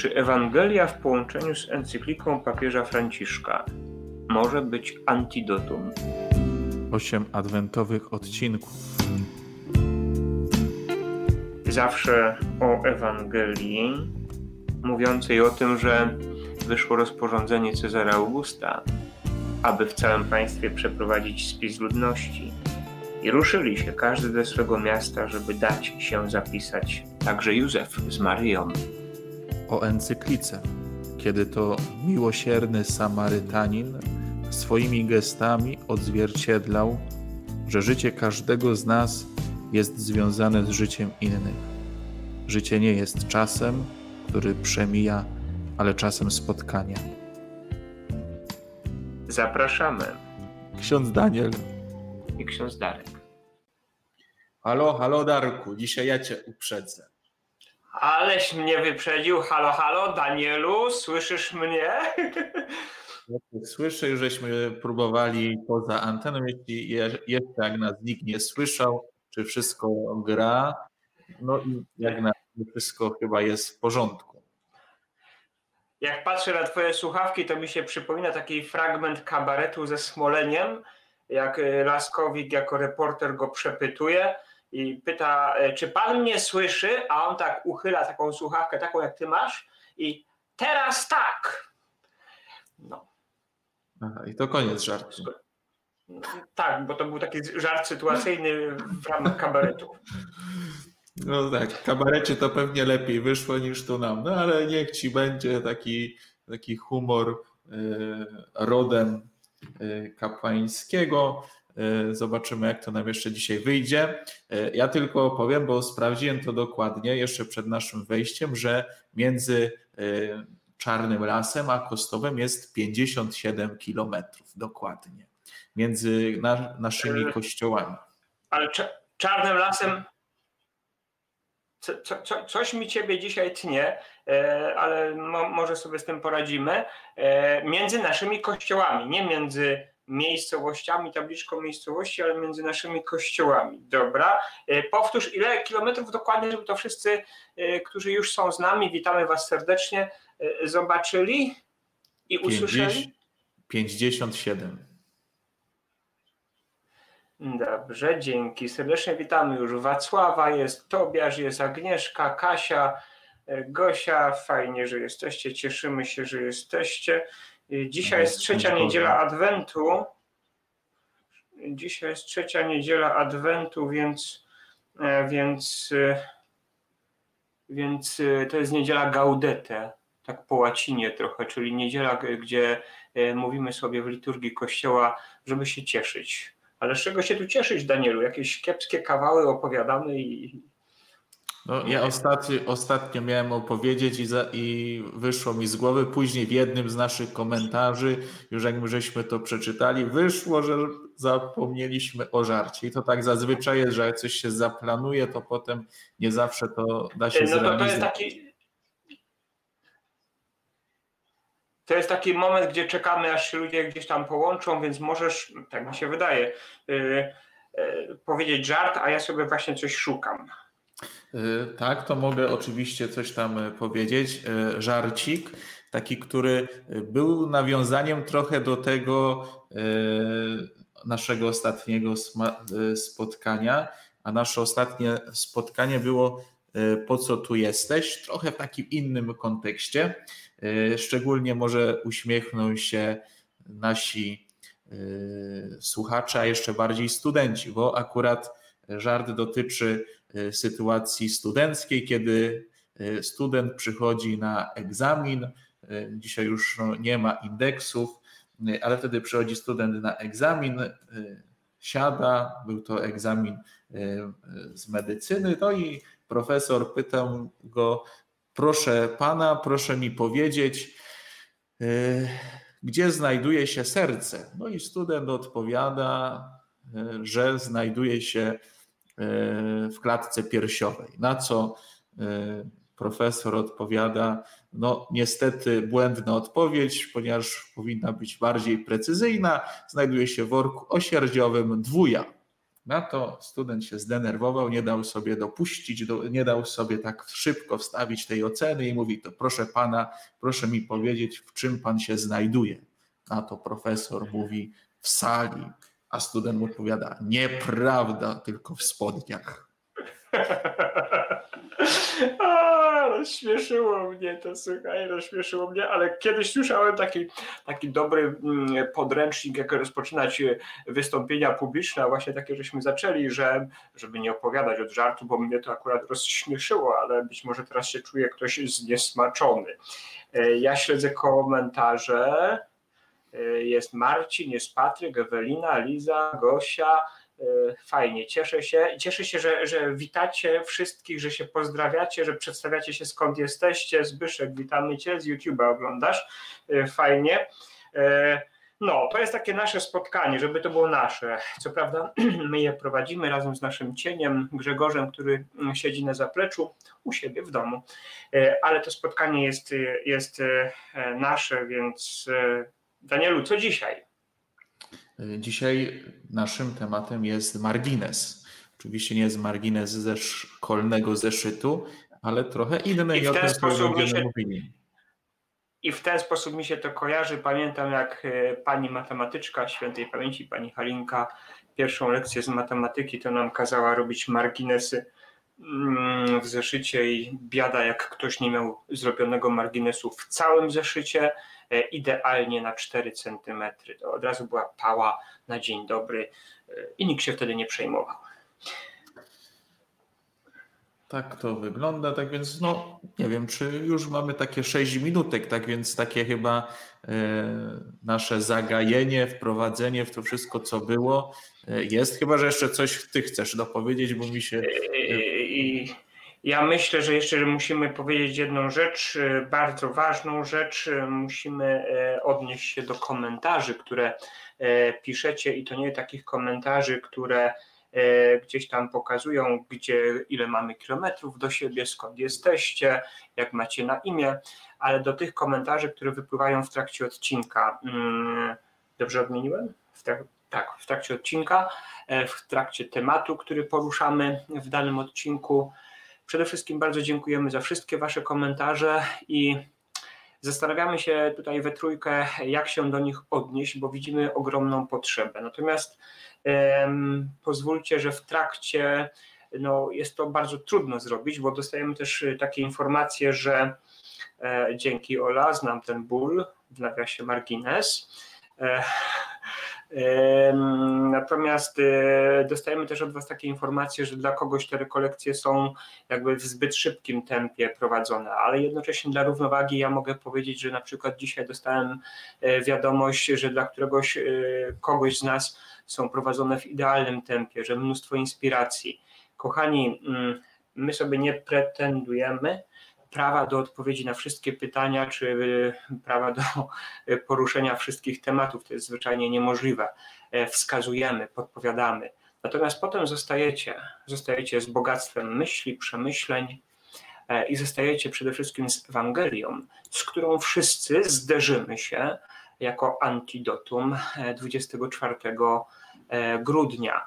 Czy Ewangelia w połączeniu z encykliką papieża Franciszka może być antidotum? Osiem adwentowych odcinków. Zawsze o Ewangelii mówiącej o tym, że wyszło rozporządzenie Cezara Augusta, aby w całym państwie przeprowadzić spis ludności. I ruszyli się każdy do swego miasta, żeby dać się zapisać także Józef z Maryją o encyklice, kiedy to miłosierny Samarytanin swoimi gestami odzwierciedlał, że życie każdego z nas jest związane z życiem innych. Życie nie jest czasem, który przemija, ale czasem spotkania. Zapraszamy. Ksiądz Daniel i ksiądz Darek. Halo, halo Darku, dzisiaj ja cię uprzedzę. Aleś mnie wyprzedził. Halo, halo, Danielu, słyszysz mnie? Słyszę, już żeśmy próbowali poza anteną, jeśli jeszcze jak nas nikt nie słyszał, czy wszystko gra, no i jak na wszystko chyba jest w porządku. Jak patrzę na twoje słuchawki, to mi się przypomina taki fragment kabaretu ze Smoleniem, jak Laskowik jako reporter go przepytuje i pyta, e, czy pan mnie słyszy? A on tak uchyla taką słuchawkę, taką jak ty masz i teraz tak. No. Aha, I to koniec żartu. Tak, bo to był taki żart sytuacyjny w ramach kabaretu. No tak, w kabarecie to pewnie lepiej wyszło niż tu nam, no ale niech ci będzie taki, taki humor y, rodem y, kapłańskiego. E, zobaczymy, jak to nam jeszcze dzisiaj wyjdzie. E, ja tylko powiem, bo sprawdziłem to dokładnie jeszcze przed naszym wejściem, że między e, Czarnym Lasem a Kostowem jest 57 kilometrów dokładnie. Między na, naszymi kościołami. Ale Czarnym Lasem co, co, coś mi ciebie dzisiaj tnie, ale mo, może sobie z tym poradzimy. Między naszymi kościołami, nie między miejscowościami, tabliczką miejscowości, ale między naszymi kościołami. Dobra. E, powtórz, ile kilometrów dokładnie, żeby to wszyscy, e, którzy już są z nami, witamy Was serdecznie, e, zobaczyli i usłyszeli? 57. Dobrze, dzięki. Serdecznie witamy już Wacława, jest Tobiasz, jest Agnieszka, Kasia, Gosia. Fajnie, że jesteście. Cieszymy się, że jesteście. Dzisiaj jest trzecia niedziela Adwentu. Dzisiaj jest trzecia niedziela Adwentu, więc, e, więc, e, więc e, to jest niedziela Gaudete, tak po łacinie trochę, czyli niedziela, gdzie mówimy sobie w liturgii Kościoła, żeby się cieszyć. Ale z czego się tu cieszyć, Danielu? Jakieś kiepskie kawały opowiadamy i, no, ja ostatnio, ostatnio miałem opowiedzieć i, za, i wyszło mi z głowy. Później w jednym z naszych komentarzy, już jak żeśmy to przeczytali, wyszło, że zapomnieliśmy o żarcie. I to tak zazwyczaj jest, że jak coś się zaplanuje, to potem nie zawsze to da się no zrealizować. To, jest taki. To jest taki moment, gdzie czekamy, aż się ludzie gdzieś tam połączą, więc możesz, tak mi się wydaje, yy, yy, powiedzieć żart, a ja sobie właśnie coś szukam. Y, tak, to mogę oczywiście coś tam y, powiedzieć. Y, żarcik, taki, który był nawiązaniem trochę do tego naszego ostatniego spotkania, a nasze ostatnie spotkanie było po co tu jesteś, trochę w takim innym kontekście. Szczególnie może uśmiechną się nasi słuchacze, a jeszcze bardziej studenci, bo akurat żart dotyczy sytuacji studenckiej, kiedy e, student przychodzi na egzamin. E, dzisiaj już no, nie ma indeksów, ale wtedy przychodzi student na egzamin, siada, był to egzamin z medycyny, no i profesor pyta go, proszę pana, proszę mi powiedzieć, gdzie znajduje się serce? No i student odpowiada, że znajduje się w klatce piersiowej. Na co e, profesor odpowiada, no niestety błędna odpowiedź, ponieważ powinna być bardziej precyzyjna, znajduje się w worku osierdziowym dwuja. Na to student się zdenerwował, nie dał sobie dopuścić, do, nie dał sobie tak szybko wstawić tej oceny i mówi: To proszę pana, proszę mi powiedzieć, w czym pan się znajduje. Na to profesor mówi: W sali. A student mu odpowiada: Nieprawda, tylko w spodniach. A, rozśmieszyło mnie to, słuchaj, rozśmieszyło mnie, ale kiedyś słyszałem taki, taki dobry mm, podręcznik, jak rozpoczynać e, wystąpienia publiczne, właśnie takie żeśmy zaczęli, że, żeby nie opowiadać od żartu, bo mnie to akurat rozśmieszyło, ale być może teraz się czuje ktoś zniesmaczony. E, ja śledzę komentarze, jest Marcin, jest Patryk, Ewelina, Liza, Gosia, E, fajnie, cieszę się. Cieszę się, że, że witacie wszystkich, że się pozdrawiacie, że przedstawiacie się skąd jesteście. Zbyszek, witamy Cię, z YouTube'a oglądasz. E, fajnie. E, no, to jest takie nasze spotkanie, żeby to było nasze. Co prawda, my je prowadzimy razem z naszym cieniem Grzegorzem, który siedzi na zapleczu u siebie w domu, ale to spotkanie jest, jest nasze, więc Danielu, co dzisiaj? Dzisiaj naszym tematem jest margines. Oczywiście nie jest margines ze szkolnego zeszytu, ale trochę inny i, w ten sposób mi się, mówili. I w ten sposób mi się to kojarzy. Pamiętam, jak e, pani matematyczka świętej pamięci, pani Halinka, pierwszą lekcję z matematyki to nam kazała robić marginesy mm, w zeszycie i biada, jak ktoś nie miał zrobionego marginesu w całym zeszycie idealnie na 4 cm. To od razu była pała na dzień dobry e, i nikt się wtedy nie przejmował. Tak to wygląda, tak więc no nie wiem, czy już mamy takie 6 minutek, tak więc takie chyba e, nasze zagajenie, wprowadzenie w to wszystko, co było e, jest. Chyba, że jeszcze coś ty chcesz dopowiedzieć, bo mi się... E, I, ja myślę, że jeszcze musimy powiedzieć jedną rzecz, e, bardzo ważną rzecz. E, musimy e, odnieść się do komentarzy, które piszecie i to nie takich komentarzy, które gdzieś tam pokazują, gdzie ile mamy kilometrów do siebie, skąd jesteście, jak macie na imię, ale do tych komentarzy, które wypływają w trakcie odcinka. Mm, dobrze odmieniłem? W tak, w trakcie odcinka, w trakcie tematu, który poruszamy w danym odcinku. Przede wszystkim bardzo dziękujemy za wszystkie Wasze komentarze i zastanawiamy się tutaj we trójkę, jak się do nich odnieść, bo widzimy ogromną potrzebę. Natomiast pozwólcie, że w trakcie no, jest to bardzo trudno zrobić, bo dostajemy też takie informacje, że e, dzięki Ola znam ten ból, w nawiasie margines. E, Natomiast e, dostajemy też od Was takie informacje, że dla kogoś te rekolekcje są jakby w zbyt szybkim tempie prowadzone, ale jednocześnie dla równowagi ja mogę powiedzieć, że na przykład dzisiaj dostałem e, wiadomość, że dla któregoś e, kogoś z nas są prowadzone w idealnym tempie, że mnóstwo inspiracji. Kochani, mm, my sobie nie pretendujemy, prawa do odpowiedzi na wszystkie pytania, czy e, prawa do e, poruszenia wszystkich tematów. To jest zwyczajnie niemożliwe. E, wskazujemy, podpowiadamy. Natomiast potem zostajecie, zostajecie z bogactwem myśli, przemyśleń i zostajecie przede wszystkim z Ewangelią, z którą wszyscy zderzymy się jako antidotum 24 grudnia.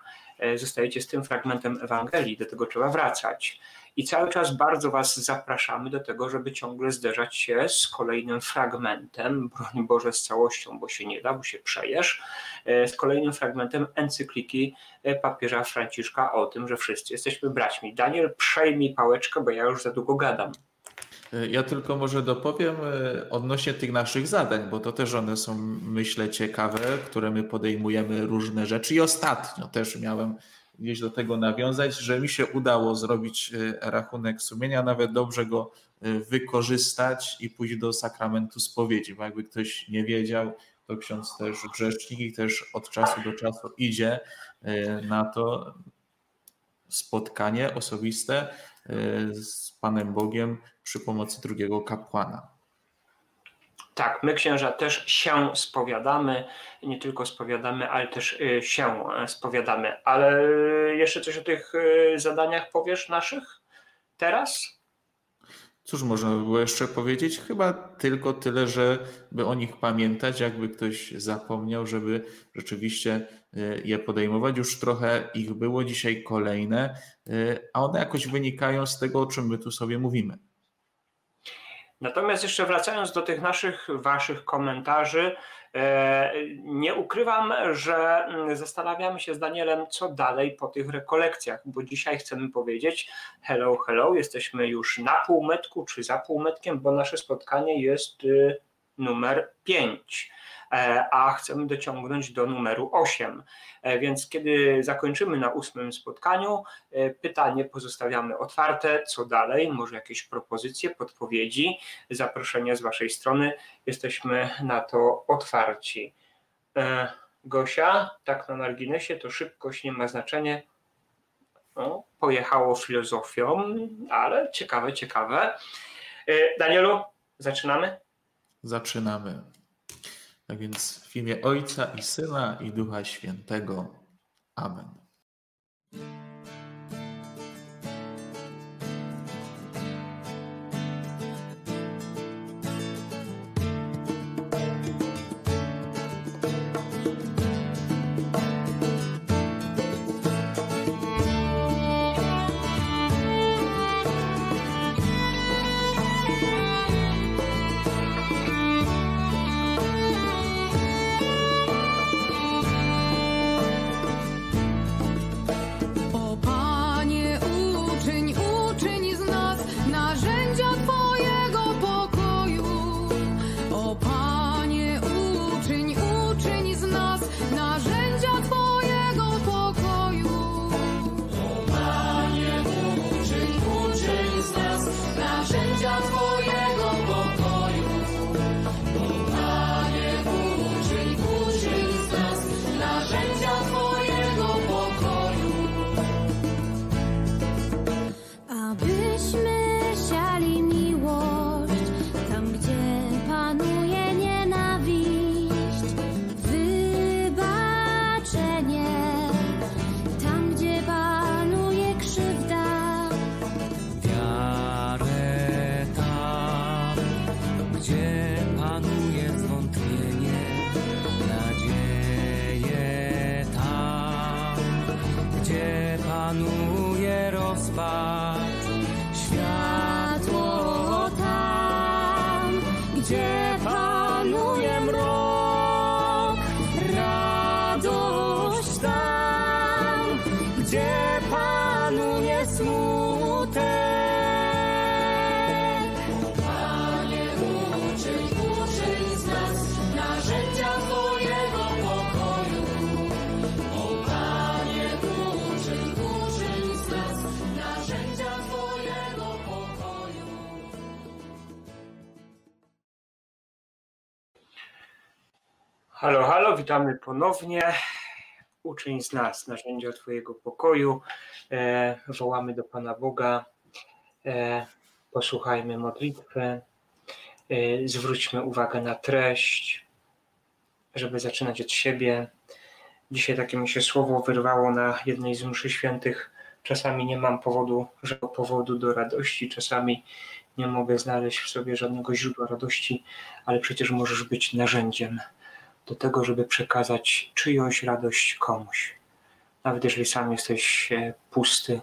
Zostajecie z tym fragmentem Ewangelii, do tego trzeba wracać. I cały czas bardzo Was zapraszamy do tego, żeby ciągle zderzać się z kolejnym fragmentem, broń Boże z całością, bo się nie da, bo się przejesz, e, z kolejnym fragmentem encykliki e, papieża Franciszka o tym, że wszyscy jesteśmy braćmi. Daniel, przejmij pałeczkę, bo ja już za długo gadam. E, ja tylko może dopowiem odnośnie tych naszych zadań, bo to też one są, myślę, ciekawe, które my podejmujemy różne rzeczy. I ostatnio też miałem gdzieś do tego nawiązać, że mi się udało zrobić e, rachunek sumienia, nawet dobrze go e, wykorzystać i pójść do sakramentu spowiedzi, bo jakby ktoś nie wiedział, to ksiądz też grzecznik i też od czasu do czasu idzie e, na to spotkanie osobiste z Panem Bogiem przy pomocy drugiego kapłana. Tak, my księża też się spowiadamy, nie tylko spowiadamy, ale też y, się e, spowiadamy. Ale jeszcze coś o tych y, zadaniach powiesz naszych teraz? Cóż można by było jeszcze powiedzieć? Chyba tylko tyle, żeby o nich pamiętać, jakby ktoś zapomniał, żeby rzeczywiście je podejmować. Już trochę ich było, dzisiaj kolejne, a one jakoś wynikają z tego, o czym my tu sobie mówimy. Natomiast jeszcze wracając do tych naszych, waszych komentarzy, e, nie ukrywam, że mm, zastanawiamy się z Danielem, co dalej po tych rekolekcjach, bo dzisiaj chcemy powiedzieć hello, hello, jesteśmy już na półmetku czy za półmetkiem, bo nasze spotkanie jest y, numer 5. E, a chcemy dociągnąć do numeru 8. E, więc kiedy zakończymy na ósmym spotkaniu, e, pytanie pozostawiamy otwarte, co dalej, może jakieś propozycje, podpowiedzi, zaproszenia z Waszej strony. Jesteśmy na to otwarci. Gosia, tak na marginesie, to szybkość nie ma znaczenia. No, pojechało filozofią, ale ciekawe, ciekawe. Danielu, zaczynamy? Zaczynamy. Tak więc w imię Ojca i Syna i Ducha Świętego. Amen. Witamy ponownie. Uczyń z nas narzędzia Twojego pokoju. E, wołamy do Pana Boga. E, posłuchajmy modlitwę. E, zwróćmy uwagę na treść, żeby zaczynać od siebie. Dzisiaj takie mi się słowo wyrwało na jednej z mszy świętych. Czasami nie mam powodu, żadnego powodu do radości, czasami nie mogę znaleźć w sobie żadnego źródła radości, ale przecież możesz być narzędziem do tego, żeby przekazać czyjąś radość komuś. Nawet jeżeli sam jesteś e, pusty,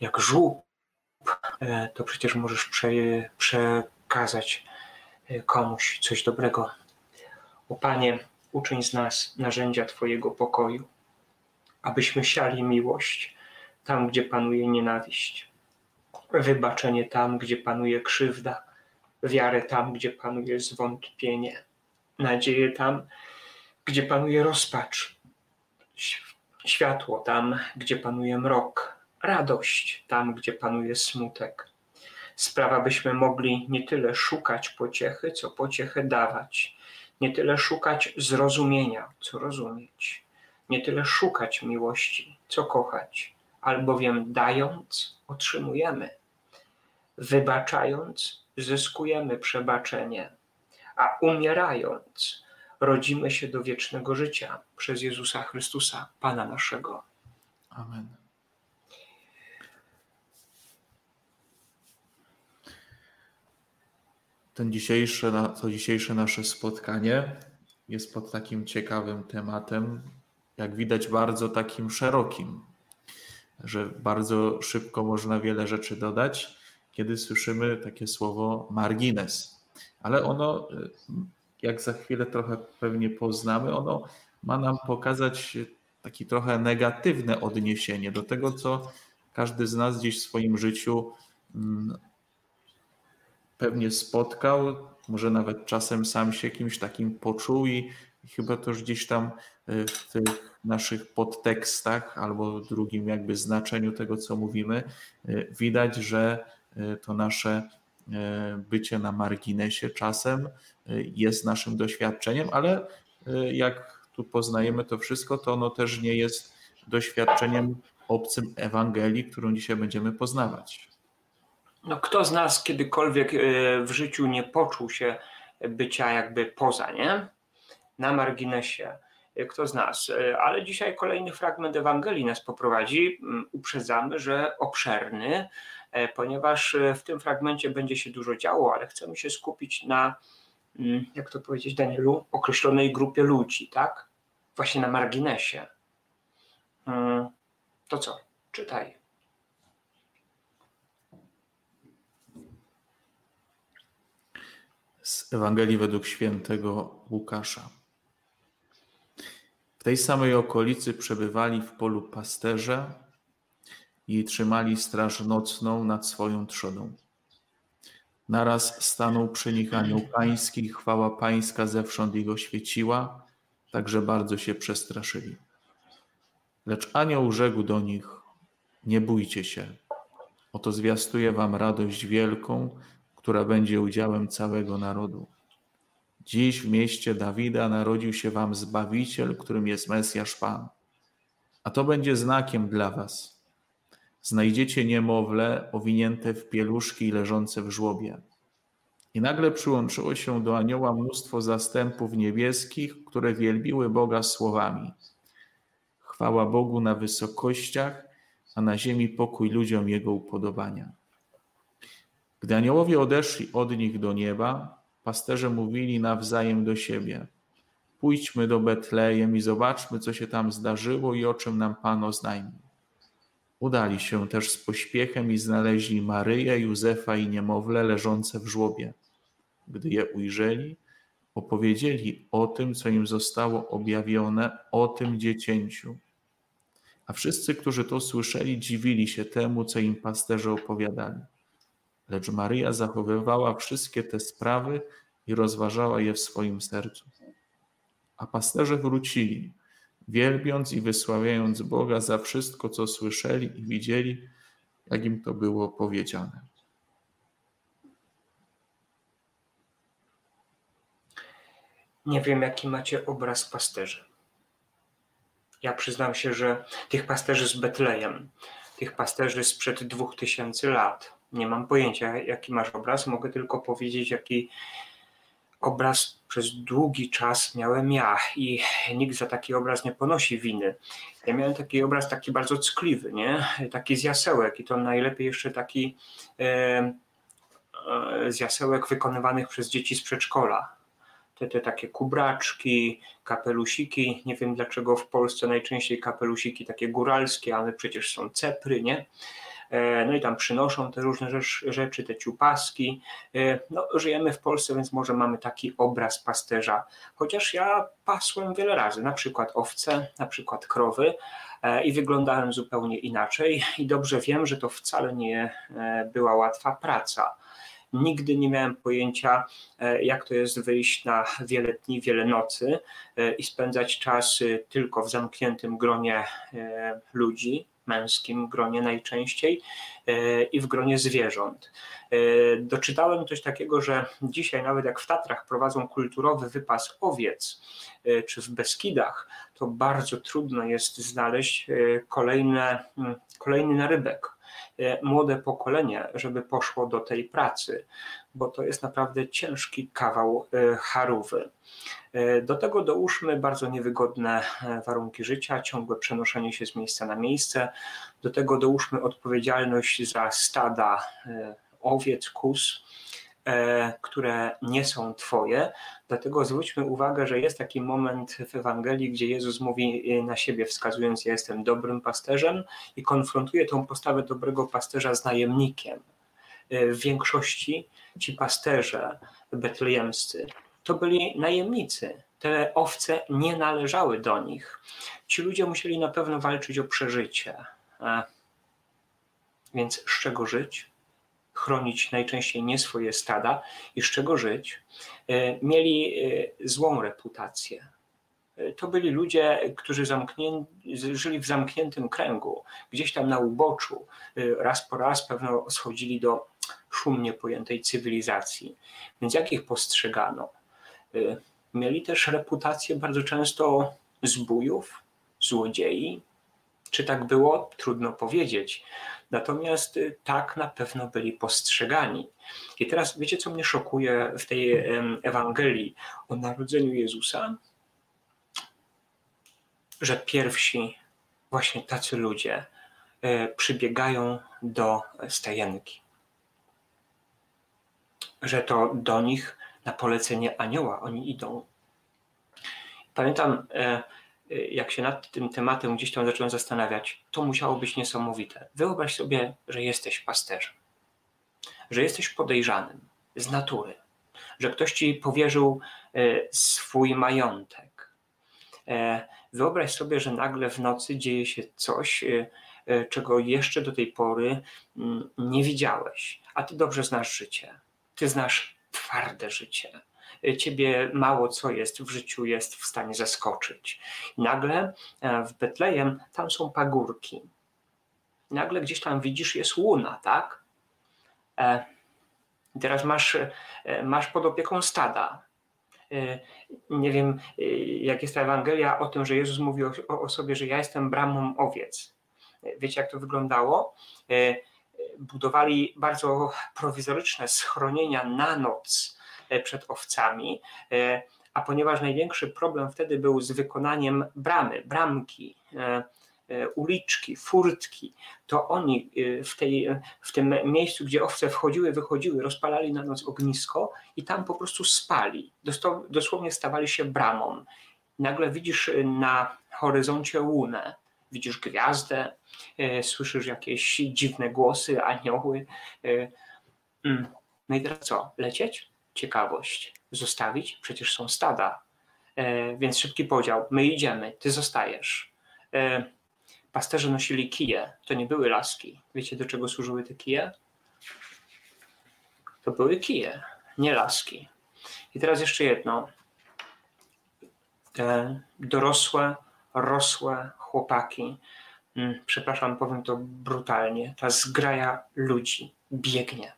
jak żółb, e, to przecież możesz prze, przekazać e, komuś coś dobrego. O Panie, uczyń z nas narzędzia Twojego pokoju, abyśmy siali miłość tam, gdzie panuje nienawiść, wybaczenie tam, gdzie panuje krzywda, wiarę tam, gdzie panuje zwątpienie nadzieję tam, gdzie panuje rozpacz, światło tam, gdzie panuje mrok, radość tam, gdzie panuje smutek. Sprawa, byśmy mogli nie tyle szukać pociechy, co pociechę dawać, nie tyle szukać zrozumienia, co rozumieć, nie tyle szukać miłości, co kochać, albowiem dając, otrzymujemy, wybaczając, zyskujemy przebaczenie a umierając, rodzimy się do wiecznego życia przez Jezusa Chrystusa, Pana naszego. Amen. Ten dzisiejszy, to dzisiejsze nasze spotkanie jest pod takim ciekawym tematem jak widać, bardzo takim szerokim, że bardzo szybko można wiele rzeczy dodać, kiedy słyszymy takie słowo margines. Ale ono, jak za chwilę trochę pewnie poznamy, ono ma nam pokazać takie trochę negatywne odniesienie do tego, co każdy z nas gdzieś w swoim życiu mm, pewnie spotkał, może nawet czasem sam się kimś takim poczuł i chyba też gdzieś tam y, w tych naszych podtekstach albo drugim jakby znaczeniu tego, co mówimy, y, widać, że y, to nasze bycie na marginesie czasem jest naszym doświadczeniem, ale jak tu poznajemy to wszystko, to ono też nie jest doświadczeniem obcym Ewangelii, którą dzisiaj będziemy poznawać. No, kto z nas kiedykolwiek w życiu nie poczuł się bycia jakby poza, nie? Na marginesie kto z nas. E, ale dzisiaj kolejny fragment Ewangelii nas poprowadzi. Mm, uprzedzamy, że obszerny, e, ponieważ e, w tym fragmencie będzie się dużo działo, ale chcemy się skupić na, mm, jak to powiedzieć, Danielu, określonej grupie ludzi, tak? Właśnie na marginesie. Mm, to co? Czytaj. Z Ewangelii według świętego Łukasza. W tej samej okolicy przebywali w polu pasterze i trzymali straż nocną nad swoją trzodą. Naraz stanął przy nich anioł pański, chwała pańska zewsząd jego świeciła, także bardzo się przestraszyli. Lecz anioł rzekł do nich, nie bójcie się, oto zwiastuję wam radość wielką, która będzie udziałem całego narodu. Dziś w mieście Dawida narodził się wam Zbawiciel, którym jest Mesjasz Pan. A to będzie znakiem dla was. Znajdziecie niemowlę owinięte w pieluszki i leżące w żłobie. I nagle przyłączyło się do anioła mnóstwo zastępów niebieskich, które wielbiły Boga słowami. Chwała Bogu na wysokościach, a na ziemi pokój ludziom Jego upodobania. Gdy aniołowie odeszli od nich do nieba, Pasterze mówili nawzajem do siebie: Pójdźmy do Betlejem i zobaczmy, co się tam zdarzyło i o czym nam Pan oznajmił. Udali się też z pośpiechem i znaleźli Maryję, Józefa i niemowlę leżące w żłobie. Gdy je ujrzeli, opowiedzieli o tym, co im zostało objawione, o tym dziecięciu. A wszyscy, którzy to słyszeli, dziwili się temu, co im pasterze opowiadali. Lecz Maryja zachowywała wszystkie te sprawy i rozważała je w swoim sercu. A pasterze wrócili, wielbiąc i wysławiając Boga za wszystko, co słyszeli i widzieli, jak im to było powiedziane. Nie wiem, jaki macie obraz pasterzy. Ja przyznam się, że tych pasterzy z Betlejem, tych pasterzy sprzed dwóch tysięcy lat, nie mam pojęcia, jaki masz obraz. Mogę tylko powiedzieć, jaki obraz przez długi czas miałem ja i nikt za taki obraz nie ponosi winy. Ja miałem taki obraz taki bardzo ckliwy, nie? taki z jasełek i to najlepiej jeszcze taki e, e, z jasełek wykonywanych przez dzieci z przedszkola. Te, te takie kubraczki, kapelusiki, nie wiem dlaczego w Polsce najczęściej kapelusiki takie góralskie, ale przecież są cepry, nie? E, no i tam przynoszą te różne rzeczy, te ciupaski. E, no, żyjemy w Polsce, więc może mamy taki obraz pasterza. Chociaż ja pasłem wiele razy, na przykład owce, na przykład krowy e, i wyglądałem zupełnie inaczej i dobrze wiem, że to wcale nie była łatwa praca. Nigdy nie miałem pojęcia, jak to jest wyjść na wiele dni, wiele nocy i spędzać czas tylko w zamkniętym gronie ludzi, męskim gronie najczęściej e, i w gronie zwierząt. E, doczytałem coś takiego, że dzisiaj nawet jak w Tatrach prowadzą kulturowy wypas owiec, e, czy w Beskidach, to bardzo trudno jest znaleźć kolejne, kolejny narybek, młode pokolenie, żeby poszło do tej pracy, bo to jest naprawdę ciężki kawał charówy. E, do tego dołóżmy bardzo niewygodne e, warunki życia, ciągłe przenoszenie się z miejsca na miejsce. Do tego dołóżmy odpowiedzialność za stada e, owiec, kus, e, które nie są Twoje. Dlatego zwróćmy uwagę, że jest taki moment w Ewangelii, gdzie Jezus mówi na siebie, wskazując: Ja jestem dobrym pasterzem, i konfrontuje tą postawę dobrego pasterza z najemnikiem. W większości ci pasterze betlejemscy to byli najemnicy. Te owce nie należały do nich. Ci ludzie musieli na pewno walczyć o przeżycie. Więc z czego żyć? Chronić najczęściej nie swoje stada i z czego żyć? E, mieli e, złą reputację. E, to byli ludzie, którzy zamknię... żyli w zamkniętym kręgu, gdzieś tam na uboczu. Raz po raz pewno schodzili do szumnie pojętej cywilizacji. Więc jak ich postrzegano? Mieli też reputację bardzo często zbójów, złodziei. Czy tak było? Trudno powiedzieć. Natomiast y, tak na pewno byli postrzegani. I teraz wiecie, co mnie szokuje w tej Ewangelii o narodzeniu Jezusa? Że pierwsi właśnie tacy ludzie e, przybiegają do stajenki. Że to do nich na polecenie anioła oni idą. Pamiętam, e, Y, jak się nad tym tematem gdzieś tam zacząłem zastanawiać, to musiało być niesamowite. Wyobraź sobie, że jesteś pasterzem, że jesteś podejrzanym z natury, że ktoś ci powierzył y, swój majątek. E, wyobraź sobie, że nagle w nocy dzieje się coś, czego jeszcze do tej pory mm, nie widziałeś, a ty dobrze znasz życie. Ty znasz twarde życie ciebie mało co jest w życiu jest w stanie zaskoczyć. nagle e, w Betlejem tam są pagórki. nagle gdzieś tam widzisz jest łuna, tak? E, teraz masz, e, masz pod opieką stada. Nie wiem, jak jest ta Ewangelia o tym, że Jezus mówi o, o sobie, że ja jestem bramą owiec. Wiecie, jak to wyglądało? Budowali bardzo prowizoryczne schronienia na noc E, przed owcami, e, a ponieważ największy problem wtedy był z wykonaniem bramy, bramki, e, uliczki, furtki, to oni w, tej, w tym miejscu, gdzie owce wchodziły, wychodziły, rozpalali na noc ognisko i tam po prostu spali. Dosłownie stawali się bramą. Nagle widzisz na horyzoncie łunę, widzisz gwiazdę, słyszysz jakieś dziwne głosy, anioły. Mm. No i teraz co? Lecieć? ciekawość zostawić, przecież są stada. E, więc szybki podział. My idziemy, ty zostajesz. E, pasterze nosili kije, to nie były laski. Wiecie, do czego służyły te kije? To były kije, nie laski. I teraz jeszcze jedno. Te dorosłe, rosłe chłopaki, mm, przepraszam, powiem to brutalnie, ta zgraja ludzi biegnie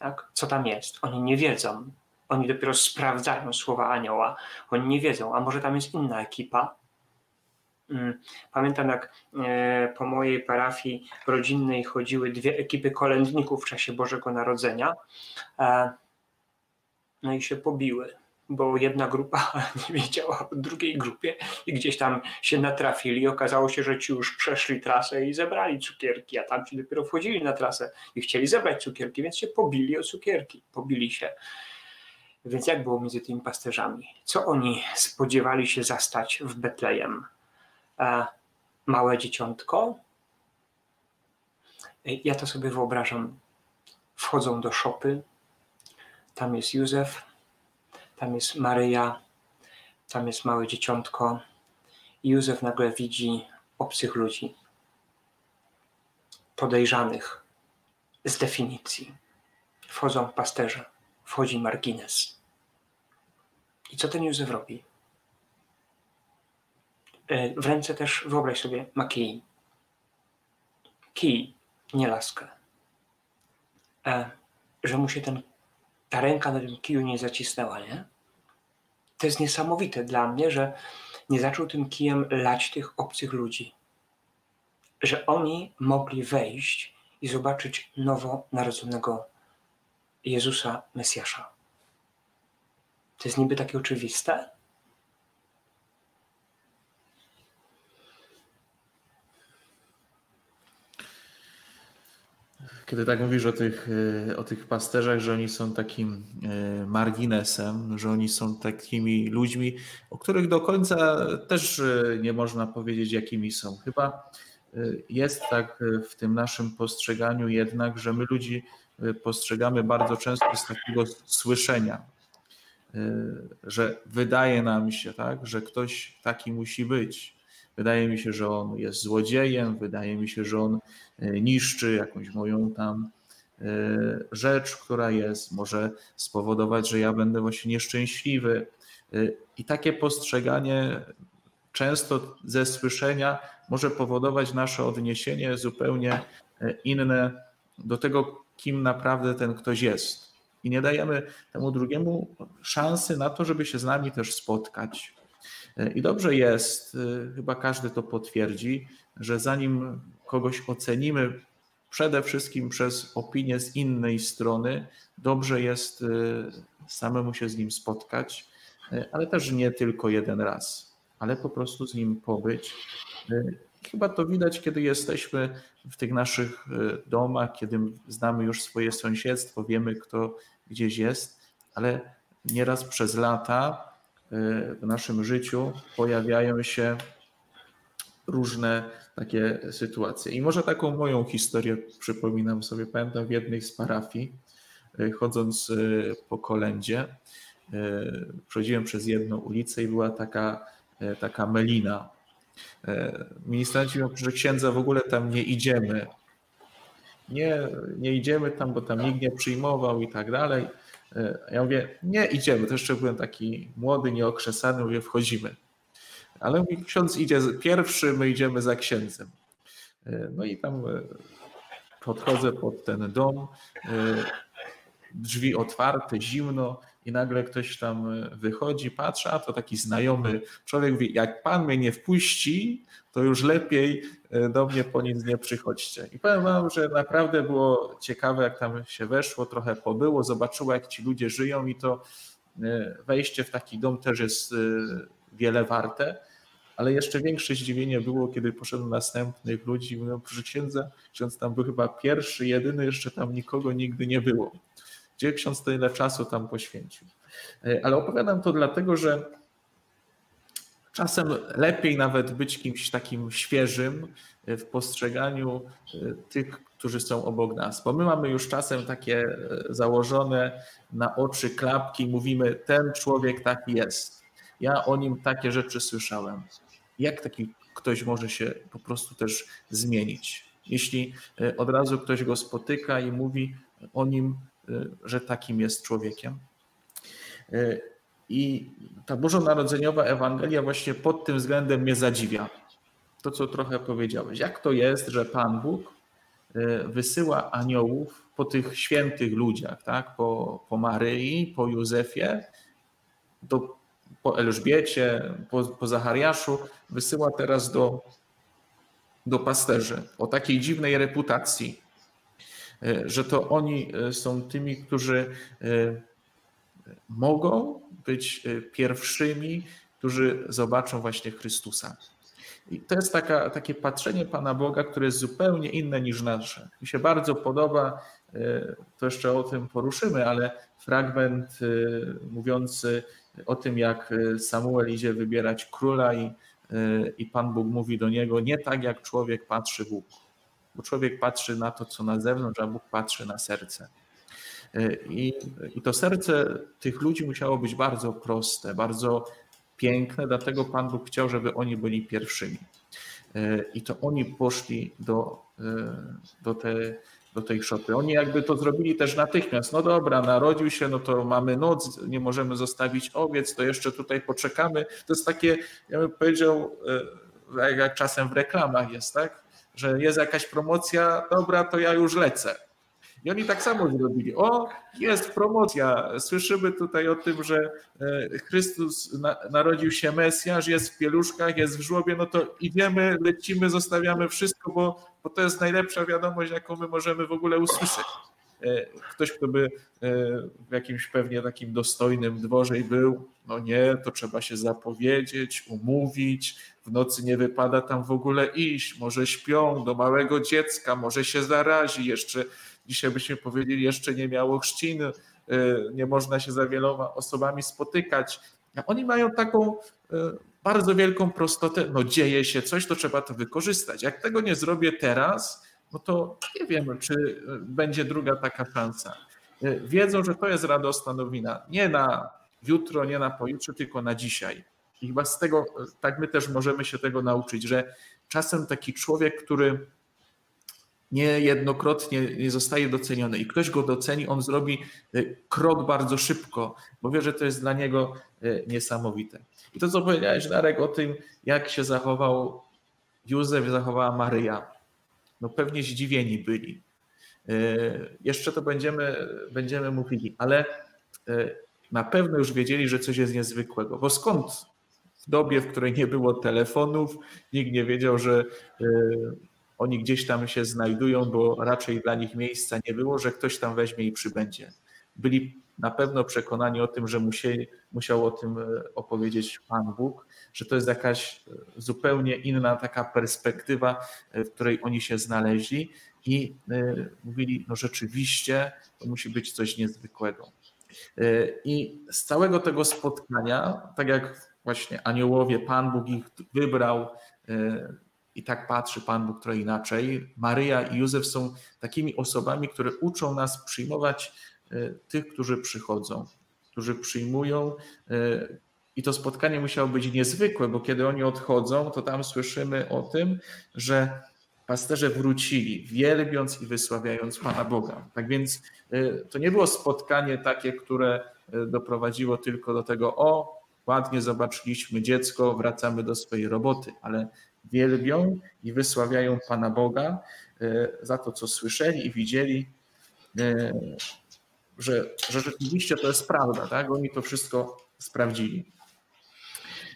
tak? co tam jest. Oni nie wiedzą. Oni dopiero sprawdzają słowa anioła. Oni nie wiedzą, a może tam jest inna ekipa. Mm. Pamiętam, jak e, po mojej parafii rodzinnej chodziły dwie ekipy kolędników w czasie Bożego Narodzenia. E, no i się pobiły bo jedna grupa nie wiedziała o drugiej grupie i gdzieś tam się natrafili. Okazało się, że ci już przeszli trasę i zebrali cukierki, a tam ci dopiero wchodzili na trasę i chcieli zebrać cukierki, więc się pobili o cukierki, pobili się. Więc jak było między tymi pasterzami? Co oni spodziewali się zastać w Betlejem? E, małe dzieciątko? Ja to sobie wyobrażam. Wchodzą do szopy, tam jest Józef, tam jest Maryja, tam jest małe dzieciątko. I Józef nagle widzi obcych ludzi, podejrzanych z definicji. Wchodzą pasterze, wchodzi margines. I co ten Józef robi? E, w ręce też, wyobraź sobie, ma kij. Kij, nie laskę. E, że mu się ten ta ręka na tym kiju nie zacisnęła, nie? To jest niesamowite dla mnie, że nie zaczął tym kijem lać tych obcych ludzi. Że oni mogli wejść i zobaczyć nowo narodzonego Jezusa Mesjasza. To jest niby takie oczywiste, Kiedy tak mówisz o tych, e, o tych pasterzach, że oni są takim e, marginesem, że oni są takimi ludźmi, o których do końca też e, nie można powiedzieć, jakimi są. Chyba jest tak w tym naszym postrzeganiu jednak, że my ludzi postrzegamy bardzo często z takiego słyszenia, że wydaje nam się, tak, że ktoś taki musi być. Wydaje mi się, że on jest złodziejem, wydaje mi się, że on e, niszczy jakąś moją tam e, rzecz, która jest, może spowodować, że ja będę właśnie nieszczęśliwy. E, I takie postrzeganie często ze słyszenia może powodować nasze odniesienie zupełnie inne do tego, kim naprawdę ten ktoś jest. I nie dajemy temu drugiemu szansy na to, żeby się z nami też spotkać, i dobrze jest, y, chyba każdy to potwierdzi, że zanim kogoś ocenimy przede wszystkim przez opinię z innej strony, dobrze jest y, samemu się z nim spotkać, y, ale też nie tylko jeden raz, ale po prostu z nim pobyć. Chyba to widać, kiedy jesteśmy w tych naszych domach, kiedy znamy już swoje sąsiedztwo, wiemy, kto gdzieś jest, ale nieraz przez lata w naszym życiu pojawiają się różne takie sytuacje. I może taką moją historię przypominam sobie. Pamiętam w jednej z parafii, e, chodząc e, po kolędzie, e, przechodziłem przez jedną ulicę i była taka, taka melina. Ministranci mówią, że księdza w ogóle tam nie idziemy. Nie, nie idziemy tam, bo tam nikt nie przyjmował i tak dalej. E, ja mówię, nie idziemy, to jeszcze byłem taki młody, nieokrzesany, mówię, wchodzimy. Ale mówi, ksiądz idzie pierwszy, my idziemy za księdzem. E, no i tam e, podchodzę pod ten dom, drzwi otwarte, zimno i nagle ktoś tam wychodzi, patrzy, a to taki znajomy człowiek mówi, jak pan mnie nie wpuści, to już lepiej e, do mnie po nic nie przychodźcie. I powiem wam, że naprawdę było ciekawe, jak tam się weszło, trochę pobyło, zobaczyło, jak ci ludzie żyją i to e, wejście w taki dom też jest wiele warte. Ale jeszcze większe zdziwienie było, kiedy poszedłem następnych ludzi. Mówią, proszę księdza, ksiądz tam był chyba pierwszy, jedyny, jeszcze tam nikogo nigdy nie było. Gdzie ksiądz tyle czasu tam poświęcił? Ale opowiadam to dlatego, że Czasem lepiej nawet być kimś takim świeżym w postrzeganiu e, tych, którzy są obok nas, bo my mamy już czasem takie e, założone na oczy klapki, mówimy, ten człowiek taki jest. Ja o nim takie rzeczy słyszałem. Jak taki ktoś może się po prostu też zmienić? Jeśli e, od razu ktoś go spotyka i mówi o nim, że takim jest człowiekiem. I ta bożonarodzeniowa Ewangelia właśnie pod tym względem mnie zadziwia. To, co trochę powiedziałeś. Jak to jest, że Pan Bóg e, wysyła aniołów po tych świętych ludziach, tak? po, po Maryi, po Józefie, do, po Elżbiecie, po, po Zachariaszu, wysyła teraz do, do pasterzy o takiej dziwnej reputacji, że to oni e, są tymi, którzy mogą być e, pierwszymi, którzy zobaczą właśnie Chrystusa. I to jest taka, takie patrzenie Pana Boga, które jest zupełnie inne niż nasze. Mi się bardzo podoba, e, to jeszcze o tym poruszymy, ale fragment e, mówiący o tym, jak Samuel idzie wybierać króla i, i Pan Bóg mówi do niego, nie tak jak człowiek patrzy Bóg, bo człowiek patrzy na to, co na zewnątrz, a Bóg patrzy na serce. E, I, I to serce tych ludzi musiało być bardzo proste, bardzo piękne, dlatego Pan Bóg chciał, żeby oni byli pierwszymi. E, I to oni poszli do, e, do, te, do tej szopy. Oni jakby to zrobili też natychmiast. No dobra, narodził się, no to mamy noc, nie możemy zostawić owiec, to jeszcze tutaj poczekamy. To jest takie, ja bym powiedział, jak czasem w reklamach jest, tak? Że jest jakaś promocja, dobra, to ja już lecę. I oni tak samo zrobili. O, jest promocja. Słyszymy tutaj o tym, że e, Chrystus narodził się Mesjasz, jest w pieluszkach, jest w żłobie, no to idziemy, lecimy, zostawiamy wszystko, bo, bo to jest najlepsza wiadomość, jaką my możemy w ogóle usłyszeć. E, ktoś, kto by e, w jakimś pewnie takim dostojnym dworze był, no nie, to trzeba się zapowiedzieć, umówić, nocy nie wypada tam w ogóle iść, może śpią do małego dziecka, może się zarazi, jeszcze dzisiaj byśmy powiedzieli, jeszcze nie miało chrzcin, nie można się za wieloma osobami spotykać. A oni mają taką bardzo wielką prostotę, no dzieje się coś, to trzeba to wykorzystać. Jak tego nie zrobię teraz, no to nie wiem, czy będzie druga taka szansa. Wiedzą, że to jest radosna nowina. Nie na jutro, nie na pojutrze, tylko na dzisiaj. I chyba z tego, tak my też możemy się tego nauczyć, że czasem taki człowiek, który niejednokrotnie nie zostaje doceniony i ktoś go doceni, on zrobi krok bardzo szybko, bo wie, że to jest dla niego niesamowite. I to, co powiedziałeś, Darek, o tym, jak się zachował Józef, zachowała Maryja, no pewnie zdziwieni byli. E, jeszcze to będziemy, będziemy mówili, ale na pewno już wiedzieli, że coś jest niezwykłego, bo skąd w dobie, w której nie było telefonów, nikt nie wiedział, że e, oni gdzieś tam się znajdują, bo raczej dla nich miejsca nie było, że ktoś tam weźmie i przybędzie. Byli na pewno przekonani o tym, że musieli, musiał o tym e, opowiedzieć Pan Bóg, że to jest jakaś e, zupełnie inna taka perspektywa, w której oni się znaleźli i mówili, no rzeczywiście to musi być coś niezwykłego. I z całego tego spotkania, tak jak właśnie aniołowie, Pan Bóg ich wybrał i tak patrzy Pan Bóg trochę inaczej, Maryja i Józef są takimi osobami, które uczą nas przyjmować E, tych, którzy przychodzą, którzy przyjmują. E, I to spotkanie musiało być niezwykłe, bo kiedy oni odchodzą, to tam słyszymy o tym, że pasterze wrócili, wielbiąc i wysławiając Pana Boga. Tak więc e, to nie było spotkanie takie, które doprowadziło tylko do tego, o, ładnie zobaczyliśmy dziecko, wracamy do swojej roboty, ale wielbią i wysławiają Pana Boga za to, co słyszeli i widzieli że, że rzeczywiście to jest prawda, tak? Oni to wszystko sprawdzili.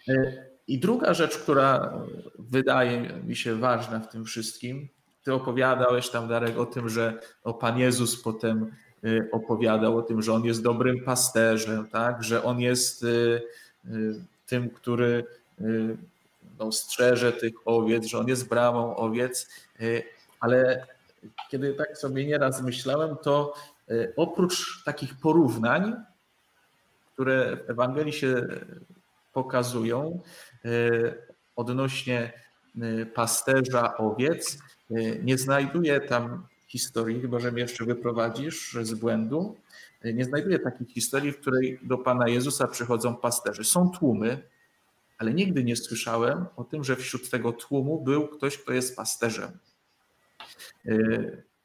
E, I druga rzecz, która wydaje mi się ważna w tym wszystkim, ty opowiadałeś tam, Darek, o tym, że o Pan Jezus potem e, opowiadał o tym, że On jest dobrym pasterzem, tak? że On jest e, tym, który no, strzeże tych owiec, że On jest bramą owiec, ale kiedy tak sobie nieraz myślałem, to oprócz takich porównań, które w Ewangelii się pokazują odnośnie pasterza owiec, nie znajduję tam historii, chyba że mnie jeszcze wyprowadzisz z błędu, nie znajduję takiej historii, w której do Pana Jezusa przychodzą pasterze. Są tłumy, ale nigdy nie słyszałem o tym, że wśród tego tłumu był ktoś, kto jest pasterzem.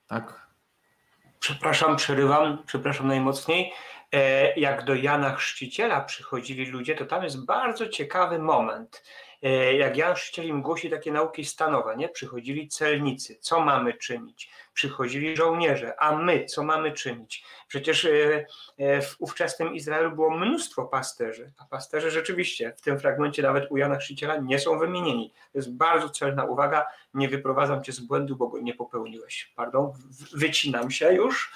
Tak, przepraszam, przerywam, przepraszam najmocniej. E, jak do Jana Chrzciciela przychodzili ludzie, to tam jest bardzo ciekawy moment. E, jak Jan Chrzciciel im głosi takie nauki stanowe, nie? Przychodzili celnicy, co mamy czynić? Przychodzili żołnierze, a my co mamy czynić? Przecież e, w ówczesnym Izraelu było mnóstwo pasterzy, a pasterze rzeczywiście w tym fragmencie nawet u Jana Chrzciciela nie są wymienieni. To jest bardzo celna uwaga, nie wyprowadzam cię z błędu, bo go nie popełniłeś. Pardon, wycinam się już.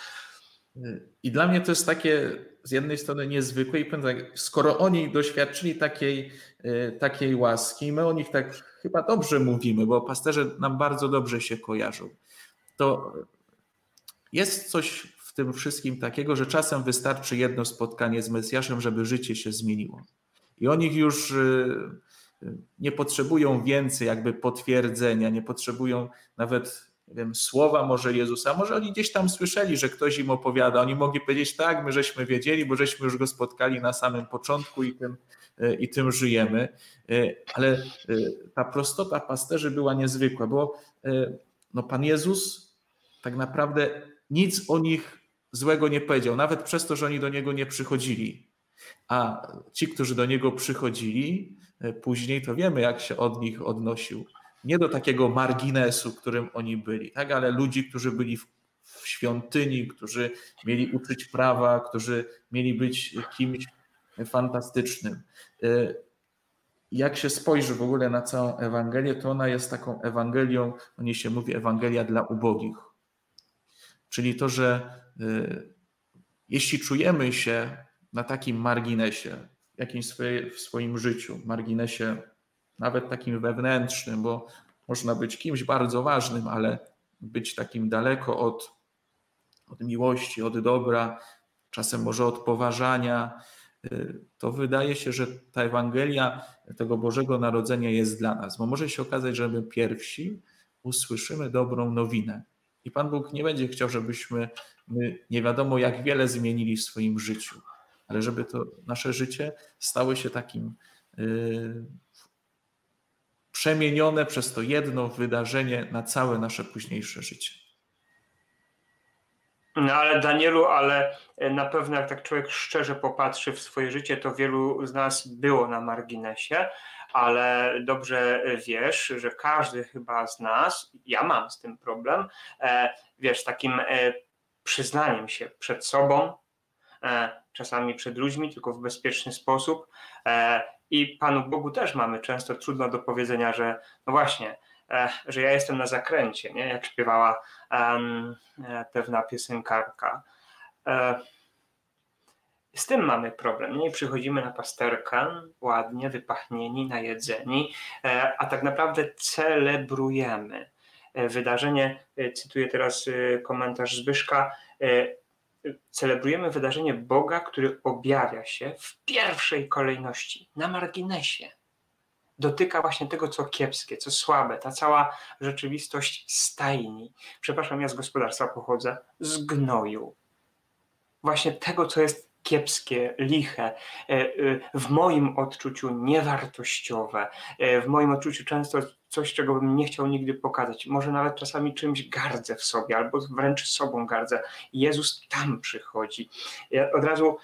I dla mnie to jest takie z jednej strony niezwykłe i powiem tak, skoro oni doświadczyli takiej, e, takiej łaski, my o nich tak chyba dobrze mówimy, bo pasterze nam bardzo dobrze się kojarzą, to jest coś w tym wszystkim takiego, że czasem wystarczy jedno spotkanie z Mesjaszem, żeby życie się zmieniło. I oni już e, nie potrzebują więcej jakby potwierdzenia, nie potrzebują nawet wiem, słowa może Jezusa, może oni gdzieś tam słyszeli, że ktoś im opowiada, oni mogli powiedzieć tak, my żeśmy wiedzieli, bo żeśmy już go spotkali na samym początku i tym, e, i tym żyjemy, e, ale e, ta prostota pasterzy była niezwykła, bo no, Pan Jezus tak naprawdę nic o nich złego nie powiedział, nawet przez to, że oni do Niego nie przychodzili. A ci, którzy do Niego przychodzili, później to wiemy, jak się od nich odnosił nie do takiego marginesu, którym oni byli, tak? ale ludzi, którzy byli w, w świątyni, którzy mieli uczyć prawa, którzy mieli być kimś fantastycznym. Y, jak się spojrzy w ogóle na całą Ewangelię, to ona jest taką Ewangelią, o niej się mówi Ewangelia dla ubogich. Czyli to, że y, jeśli czujemy się na takim marginesie, jakimś swoje, w swoim życiu, marginesie nawet takim wewnętrznym, bo można być kimś bardzo ważnym, ale być takim daleko od od miłości, od dobra, czasem może od poważania, y, to wydaje się, że ta Ewangelia tego Bożego Narodzenia jest dla nas, bo może się okazać, że my pierwsi usłyszymy dobrą nowinę. I Pan Bóg nie będzie chciał, żebyśmy my nie wiadomo jak wiele zmienili w swoim życiu, ale żeby to nasze życie stało się takim yy, przemienione przez to jedno wydarzenie na całe nasze późniejsze życie. No ale Danielu, ale e, na pewno jak tak człowiek szczerze popatrzy w swoje życie, to wielu z nas było na marginesie, ale dobrze wiesz, że każdy chyba z nas, ja mam z tym problem, e, wiesz, takim e, przyznaniem się przed sobą, czasami przed ludźmi, tylko w bezpieczny sposób. I Panu Bogu też mamy często trudno do powiedzenia, że no właśnie, E, że ja jestem na zakręcie, nie? jak śpiewała um, pewna piosenkarka. E, z tym mamy problem. Nie przychodzimy na pasterkę, ładnie wypachnieni, najedzeni, a tak naprawdę celebrujemy wydarzenie. Cytuję teraz komentarz Zbyszka. Celebrujemy wydarzenie Boga, który objawia się w pierwszej kolejności, na marginesie dotyka właśnie tego, co kiepskie, co słabe, ta cała rzeczywistość stajni. Przepraszam, ja z gospodarstwa pochodzę, z gnoju. Właśnie tego, co jest kiepskie, liche, e, e, w moim odczuciu niewartościowe, e, w moim odczuciu często coś, czego bym nie chciał nigdy pokazać. Może nawet czasami czymś gardzę w sobie, albo wręcz sobą gardzę. Jezus tam przychodzi. Ja od razu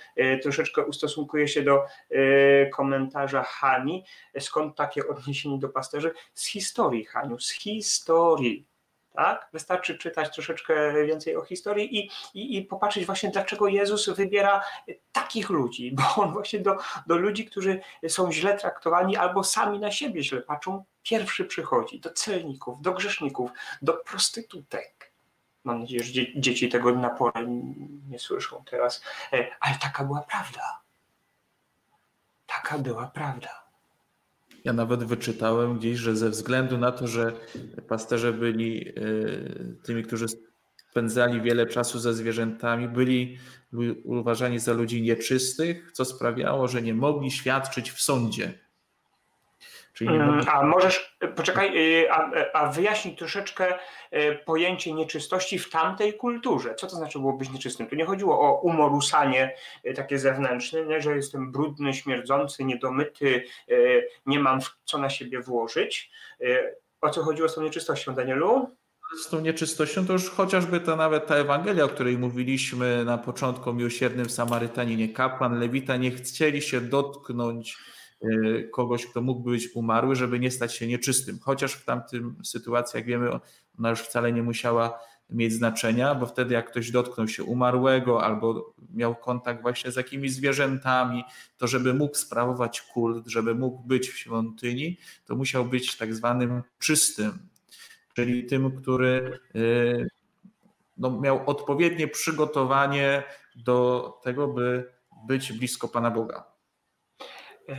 troszeczkę ustosunkuję się do komentarza Hani. Skąd takie odniesienie do pasterzy? Z historii, Haniu, z historii tak? Wystarczy czytać troszeczkę więcej o historii i, i, i popatrzeć właśnie, dlaczego Jezus wybiera takich ludzi, bo on właśnie do, do ludzi, którzy są źle traktowani albo sami na siebie źle patrzą, pierwszy przychodzi, do celników, do grzeszników, do prostytutek. Mam nadzieję, że dzieci tego naporu nie słyszą teraz, e, ale taka była prawda. Taka była prawda. Ja nawet wyczytałem gdzieś, że ze względu na to, że pasterze byli e, tymi, którzy spędzali wiele czasu ze zwierzętami, byli uważani za ludzi nieczystych, co sprawiało, że nie mogli świadczyć w sądzie. Mm, a możesz, poczekaj, y, a, a wyjaśnij troszeczkę y, pojęcie nieczystości w tamtej kulturze. Co to znaczy było być nieczystym? Tu nie chodziło o umorusanie y, takie zewnętrzne, nie, że jestem brudny, śmierdzący, niedomyty, nie mam co na siebie włożyć. O co chodziło z tą nieczystością, Danielu? z tą nieczystością, to już chociażby ta nawet ta Ewangelia, o której mówiliśmy na początku o miłosiernym Samarytaninie, kapłan, lewita nie chcieli się dotknąć kogoś, kto mógłby być umarły, żeby nie stać się nieczystym. Chociaż w tamtym sytuacji, jak wiemy, ona już wcale nie musiała mieć znaczenia, bo wtedy jak ktoś dotknął się umarłego albo miał kontakt właśnie z jakimiś zwierzętami, to żeby mógł sprawować kult, żeby mógł być w świątyni, to musiał być tak zwanym czystym, czyli tym, który e, no, miał odpowiednie przygotowanie do tego, by być blisko Pana Boga.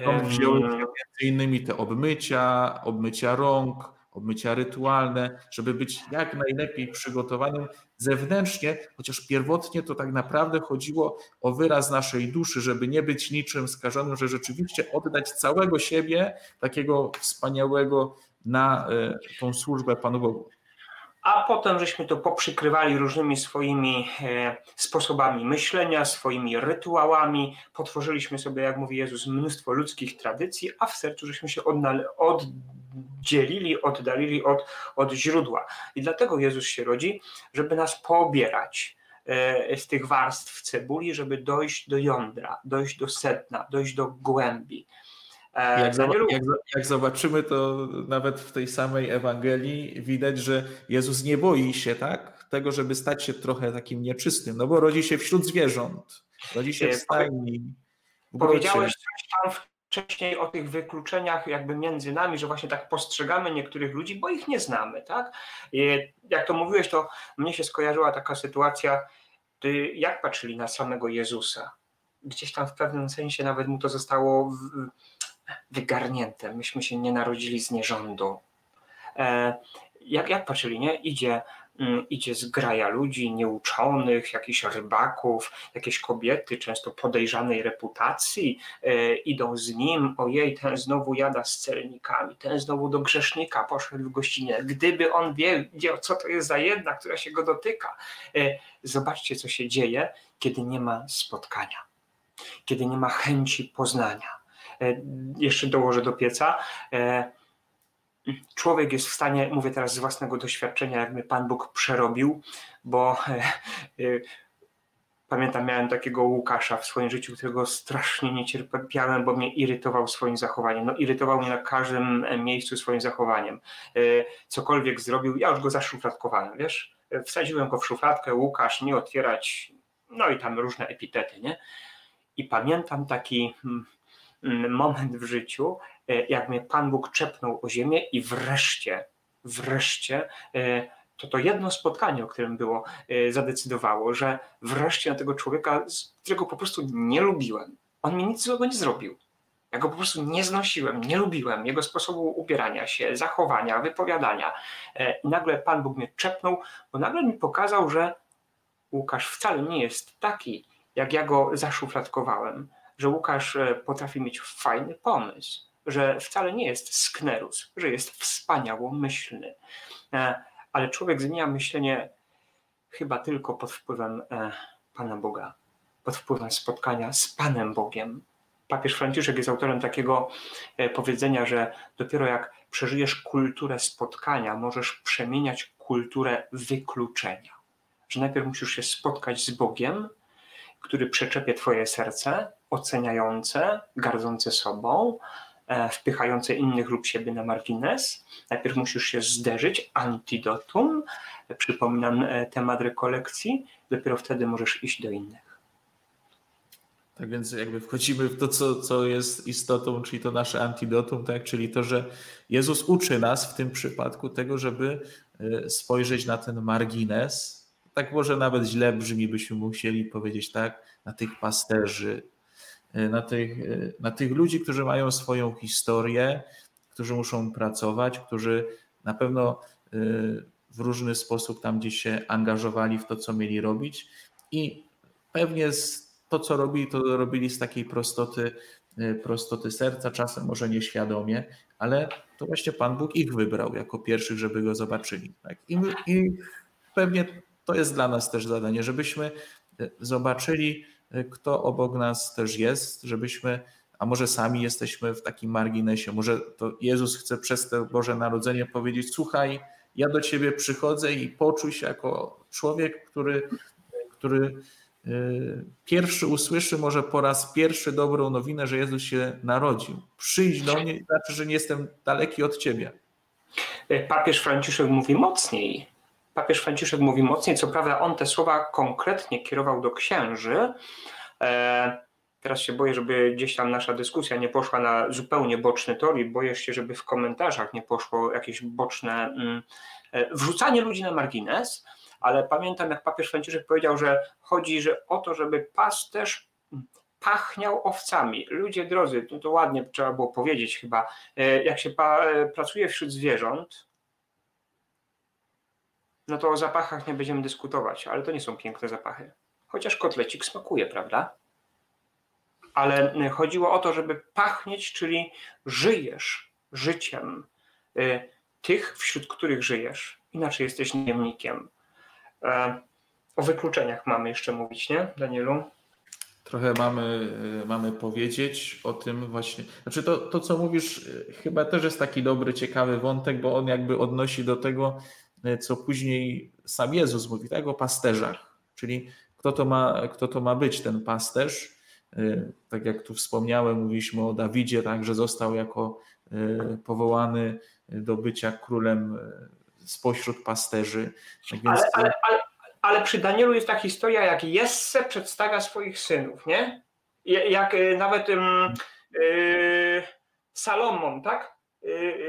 Stąd wzięły się między innymi te obmycia, obmycia rąk, obmycia rytualne, żeby być jak najlepiej przygotowanym zewnętrznie, chociaż pierwotnie to tak naprawdę chodziło o wyraz naszej duszy, żeby nie być niczym skażonym, że rzeczywiście oddać całego siebie, takiego wspaniałego na e, tą służbę Panu Bogu a potem żeśmy to poprzykrywali różnymi swoimi e, sposobami myślenia, swoimi rytuałami. Potworzyliśmy sobie, jak mówi Jezus, mnóstwo ludzkich tradycji, a w sercu żeśmy się oddzielili, oddalili od, od źródła. I dlatego Jezus się rodzi, żeby nas poobierać e, z tych warstw cebuli, żeby dojść do jądra, dojść do sedna, dojść do głębi. E, jak, jak, jak, zobaczymy, to nawet w tej samej Ewangelii widać, że Jezus nie boi się tak, tego, żeby stać się trochę takim nieczystym, no bo rodzi się wśród zwierząt, rodzi się w stajni. W Powiedziałeś coś tam wcześniej o tych wykluczeniach jakby między nami, że właśnie tak postrzegamy niektórych ludzi, bo ich nie znamy, tak? I jak to mówiłeś, to mnie się skojarzyła taka sytuacja, jak patrzyli na samego Jezusa. Gdzieś tam w pewnym sensie nawet mu to zostało w, wygarnięte. Myśmy się nie narodzili z nierządu. E, jak, jak patrzyli, nie? Idzie mm, idzie zgraja ludzi nieuczonych, jakichś rybaków, jakieś kobiety, często podejrzanej reputacji, e, idą z nim, ojej, ten znowu jada z celnikami, ten znowu do grzesznika poszedł w gościnę. Gdyby on wiedział, co to jest za jedna, która się go dotyka. E, zobaczcie, co się dzieje, kiedy nie ma spotkania, kiedy nie ma chęci poznania. E, jeszcze dołożę do pieca e, człowiek jest w stanie, mówię teraz z własnego doświadczenia, jak mnie Pan Bóg przerobił, bo e, pamiętam, miałem takiego Łukasza w swoim życiu, którego strasznie nie cierpiałem, bo mnie irytował swoim zachowaniem. No, irytował mnie na każdym miejscu swoim zachowaniem. Cokolwiek zrobił, ja już go zaszufladkowałem, wiesz? Wsadziłem go w szufladkę, Łukasz, nie otwierać, no i tam różne epitety, nie? I pamiętam taki mm, mm, moment w życiu, E, jak mnie Pan Bóg czepnął o ziemię i wreszcie, wreszcie e, to to jedno spotkanie, o którym było, e, zadecydowało, że wreszcie na tego człowieka, którego po prostu nie lubiłem. On mi nic złego nie zrobił. Ja go po prostu nie znosiłem, nie lubiłem jego sposobu ubierania się, zachowania, wypowiadania. I nagle Pan Bóg mnie czepnął, bo nagle mi pokazał, że Łukasz wcale nie jest taki, jak ja go zaszufladkowałem, że Łukasz potrafi mieć fajny pomysł, że wcale nie jest sknerus, że jest wspaniałomyślny. E, ale człowiek zmienia myślenie chyba tylko pod wpływem e, Pana Boga, pod wpływem spotkania z Panem Bogiem. Papież Franciszek jest autorem takiego e, powiedzenia, że dopiero jak przeżyjesz kulturę spotkania, możesz przemieniać kulturę wykluczenia. Że najpierw musisz się spotkać z Bogiem, który przeczepie Twoje serce, oceniające, gardzące sobą, E, wpychające innych lub siebie na margines. Najpierw musisz się zderzyć, antidotum, przypominam e, temat rekolekcji, dopiero wtedy możesz iść do innych. Tak więc jakby wchodzimy w to, co, co jest istotą, czyli to nasze antidotum, tak? czyli to, że Jezus uczy nas w tym przypadku tego, żeby e, spojrzeć na ten margines. Tak może nawet źle brzmi, byśmy musieli powiedzieć tak, na tych pasterzy, na tych, e, na tych ludzi, którzy mają swoją historię, którzy muszą pracować, którzy na pewno e, w różny sposób tam gdzieś się angażowali w to, co mieli robić i pewnie to, co robili, to robili z takiej prostoty, prostoty serca, czasem może nieświadomie, ale to właśnie Pan Bóg ich wybrał jako pierwszych, żeby go zobaczyli. Tak? I, I pewnie to jest dla nas też zadanie, żebyśmy zobaczyli kto obok nas też jest, żebyśmy, a może sami jesteśmy w takim marginesie, może to Jezus chce przez to Boże Narodzenie powiedzieć: Słuchaj, ja do ciebie przychodzę i poczuj się jako człowiek, który, który y, pierwszy usłyszy może po raz pierwszy dobrą nowinę, że Jezus się narodził. Przyjdź do mnie, znaczy, że nie jestem daleki od ciebie. Papież Franciszek mówi mocniej papież Franciszek mówi mocniej. Co prawda on te słowa konkretnie kierował do księży. E, teraz się boję, żeby gdzieś tam nasza dyskusja nie poszła na zupełnie boczny tor i boję się, żeby w komentarzach nie poszło jakieś boczne mm, e, wrzucanie ludzi na margines. Ale pamiętam, jak papież Franciszek powiedział, że chodzi że o to, żeby pasterz pachniał owcami. Ludzie drodzy, to, to ładnie trzeba było powiedzieć chyba, e, jak się pracuje wśród zwierząt, no to o zapachach nie będziemy dyskutować, ale to nie są piękne zapachy. Chociaż kotlecik smakuje, prawda? Ale y, chodziło o to, żeby pachnieć, czyli żyjesz życiem y, tych, wśród których żyjesz. Inaczej jesteś niemnikiem. E, o wykluczeniach mamy jeszcze mówić, nie, Danielu? Trochę mamy, y, mamy powiedzieć o tym właśnie. Znaczy to, to, co mówisz, chyba też jest taki dobry, ciekawy wątek, bo on jakby odnosi do tego, co później sam Jezus mówi, tak, o pasterzach, czyli kto to ma, kto to ma być ten pasterz. E, tak jak tu wspomniałem, mówiliśmy o Dawidzie, tak, że został jako e, powołany do bycia królem spośród pasterzy. Tak ale, ale, ale, ale, przy Danielu jest ta historia, jak Jesse przedstawia swoich synów, nie? Jak nawet um, Salomon, tak?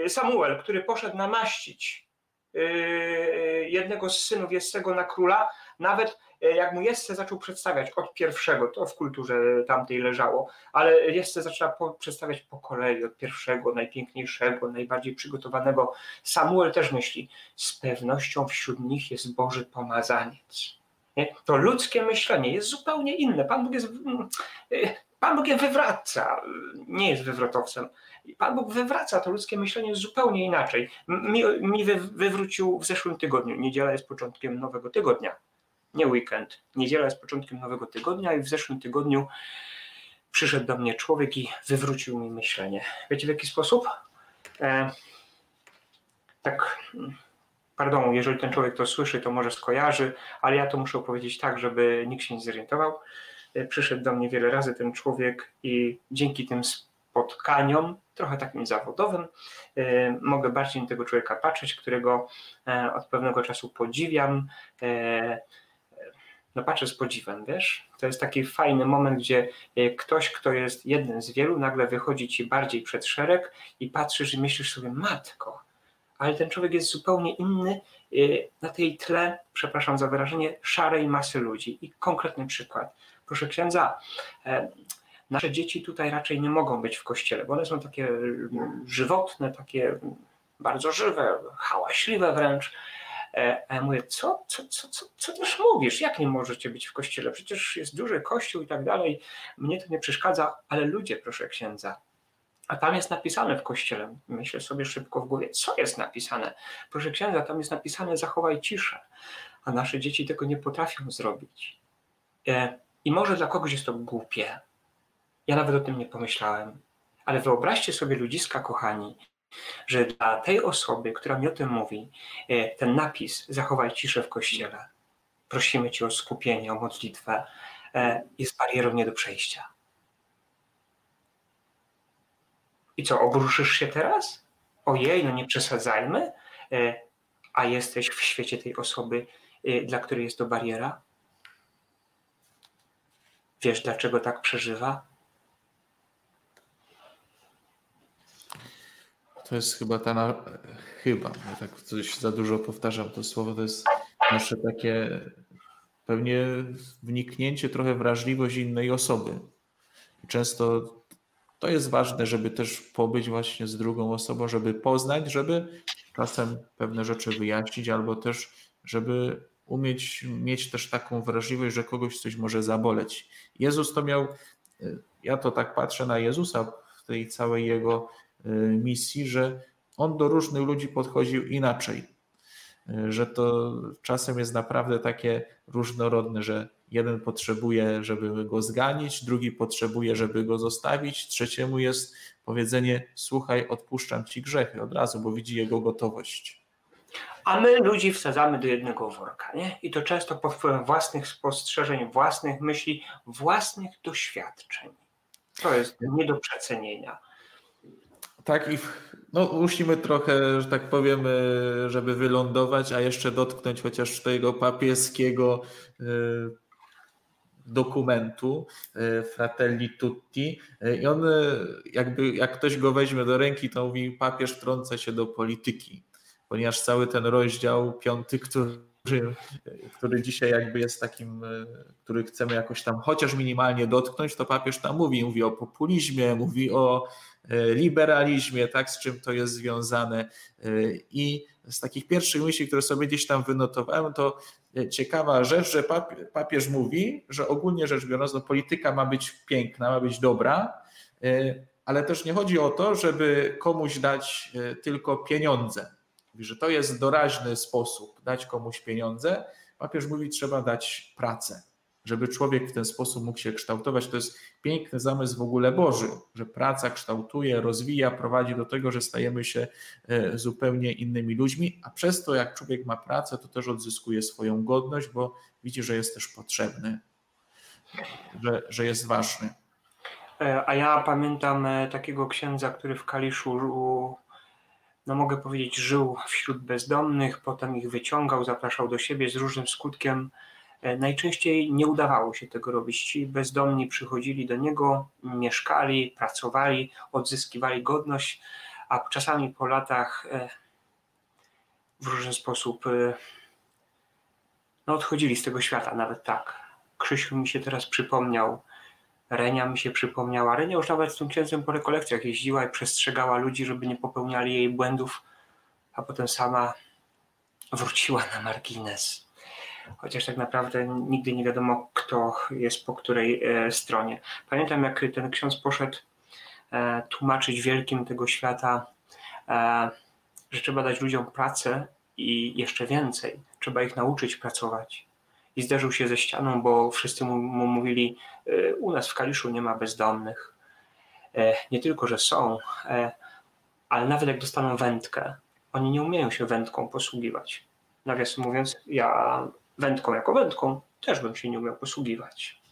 Samuel, który poszedł namaścić jednego z synów Jessego na króla, nawet jak mu Jesse zaczął przedstawiać od pierwszego, to w kulturze tamtej leżało, ale Jesse zaczyna po, przedstawiać po kolei od pierwszego, najpiękniejszego, najbardziej przygotowanego. Samuel też myśli, z pewnością wśród nich jest Boży pomazaniec. Nie? To ludzkie myślenie jest zupełnie inne. Pan Bóg jest, mm, Pan Bóg wywraca, nie jest wywrotowcem. Pan Bóg wywraca to ludzkie myślenie zupełnie inaczej. Mi, mi wywrócił w zeszłym tygodniu. Niedziela jest początkiem nowego tygodnia, nie weekend. Niedziela jest początkiem nowego tygodnia i w zeszłym tygodniu przyszedł do mnie człowiek i wywrócił mi myślenie. Wiecie w jaki sposób? E, tak pardon, jeżeli ten człowiek to słyszy, to może skojarzy, ale ja to muszę powiedzieć tak, żeby nikt się nie zorientował. E, przyszedł do mnie wiele razy ten człowiek i dzięki tym spotkaniom, trochę takim zawodowym, e, mogę bardziej na tego człowieka patrzeć, którego e, od pewnego czasu podziwiam. No patrzę z podziwem, wiesz? To jest taki fajny moment, gdzie ktoś, kto jest jednym z wielu, nagle wychodzi ci bardziej przed szereg i patrzysz i myślisz sobie, matko, ale ten człowiek jest zupełnie inny na tej tle, przepraszam za wyrażenie, szarej masy ludzi. I konkretny przykład. Proszę księdza, e, nasze dzieci tutaj raczej nie mogą być w kościele, bo one są takie mm, żywotne, takie bardzo żywe, hałaśliwe wręcz. E, a ja mówię, co, co, co, co, co też mówisz? Jak nie możecie być w kościele? Przecież jest duży kościół i tak dalej. Mnie to nie przeszkadza, ale ludzie, proszę księdza, a tam jest napisane w kościele, myślę sobie szybko w głowie, co jest napisane? Proszę księdza, tam jest napisane zachowaj ciszę, a nasze dzieci tego nie potrafią zrobić. E, I może dla kogoś jest to głupie. Ja nawet o tym nie pomyślałem. Ale wyobraźcie sobie ludziska, kochani, że dla tej osoby, która mi o tym mówi, e, ten napis zachowaj ciszę w kościele, prosimy Cię o skupienie, o modlitwę, e, jest barierą nie do przejścia. I co, obruszysz się teraz? Ojej, no nie przesadzajmy. E, a jesteś w świecie tej osoby, dla której jest to bariera? Wiesz, dlaczego tak przeżywa? To jest chyba ta. Na... Chyba, ja tak coś za dużo powtarzam to słowo, to jest nasze takie pewnie wniknięcie, trochę wrażliwość innej osoby. Często to jest ważne, żeby też pobyć właśnie z drugą osobą, żeby poznać, żeby czasem pewne rzeczy wyjaśnić, albo też, żeby umieć mieć też taką wrażliwość, że kogoś coś może zaboleć. Jezus to miał, ja to tak patrzę na Jezusa w tej całej jego y, misji, że on do różnych ludzi podchodził inaczej. Y, że to czasem jest naprawdę takie różnorodne, że Jeden potrzebuje, żeby go zganić, drugi potrzebuje, żeby go zostawić, trzeciemu jest powiedzenie: Słuchaj, odpuszczam ci grzechy od razu, bo widzi jego gotowość. A my ludzi wsadzamy do jednego worka, nie? I to często pod wpływem własnych spostrzeżeń, własnych myśli, własnych doświadczeń. To jest nie do przecenienia. Tak, i no, musimy trochę, że tak powiem, żeby wylądować, a jeszcze dotknąć chociaż tego papieskiego dokumentu e, Fratelli Tutti. E, i on e, jakby jak ktoś go weźmie do ręki, to mówi papież wtrąca się do polityki, ponieważ cały ten rozdział piąty, który, który dzisiaj jakby jest takim, który chcemy jakoś tam chociaż minimalnie dotknąć, to papież tam mówi, mówi o populizmie, mówi o liberalizmie, tak, z czym to jest związane i z takich pierwszych myśli, które sobie gdzieś tam wynotowałem, to ciekawa rzecz, że papież mówi, że ogólnie rzecz biorąc, no, polityka ma być piękna, ma być dobra, ale też nie chodzi o to, żeby komuś dać tylko pieniądze. Mówi, że to jest doraźny sposób dać komuś pieniądze. Papież mówi, trzeba dać pracę żeby człowiek w ten sposób mógł się kształtować. To jest piękny zamysł w ogóle Boży, że praca kształtuje, rozwija, prowadzi do tego, że stajemy się e, zupełnie innymi ludźmi, a przez to, jak człowiek ma pracę, to też odzyskuje swoją godność, bo widzi, że jest też potrzebny, że, że jest ważny. E, a ja pamiętam e, takiego księdza, który w Kaliszu, no mogę powiedzieć, żył wśród bezdomnych, potem ich wyciągał, zapraszał do siebie z różnym skutkiem najczęściej nie udawało się tego robić. Ci bezdomni przychodzili do niego, mieszkali, pracowali, odzyskiwali godność, a czasami po latach e, w różny sposób y, no, odchodzili z tego świata, nawet tak. Krzysiu mi się teraz przypomniał, Renia mi się przypomniała. Renia już nawet z tym księdzem po rekolekcjach jeździła i przestrzegała ludzi, żeby nie popełniali jej błędów, a potem sama wróciła na margines. Chociaż tak naprawdę nigdy nie wiadomo, kto jest po której e, stronie. Pamiętam, jak ten ksiądz poszedł e, tłumaczyć wielkim tego świata, e, że trzeba dać ludziom pracę i jeszcze więcej. Trzeba ich nauczyć pracować. I zderzył się ze ścianą, bo wszyscy mu, mówili: U nas w Kaliszu nie ma bezdomnych. Nie tylko, że są, ale nawet jak dostaną wędkę, oni nie umieją się wędką posługiwać. Nawiasem mówiąc, ja wędką jako wędką też bym się nie umiał posługiwać.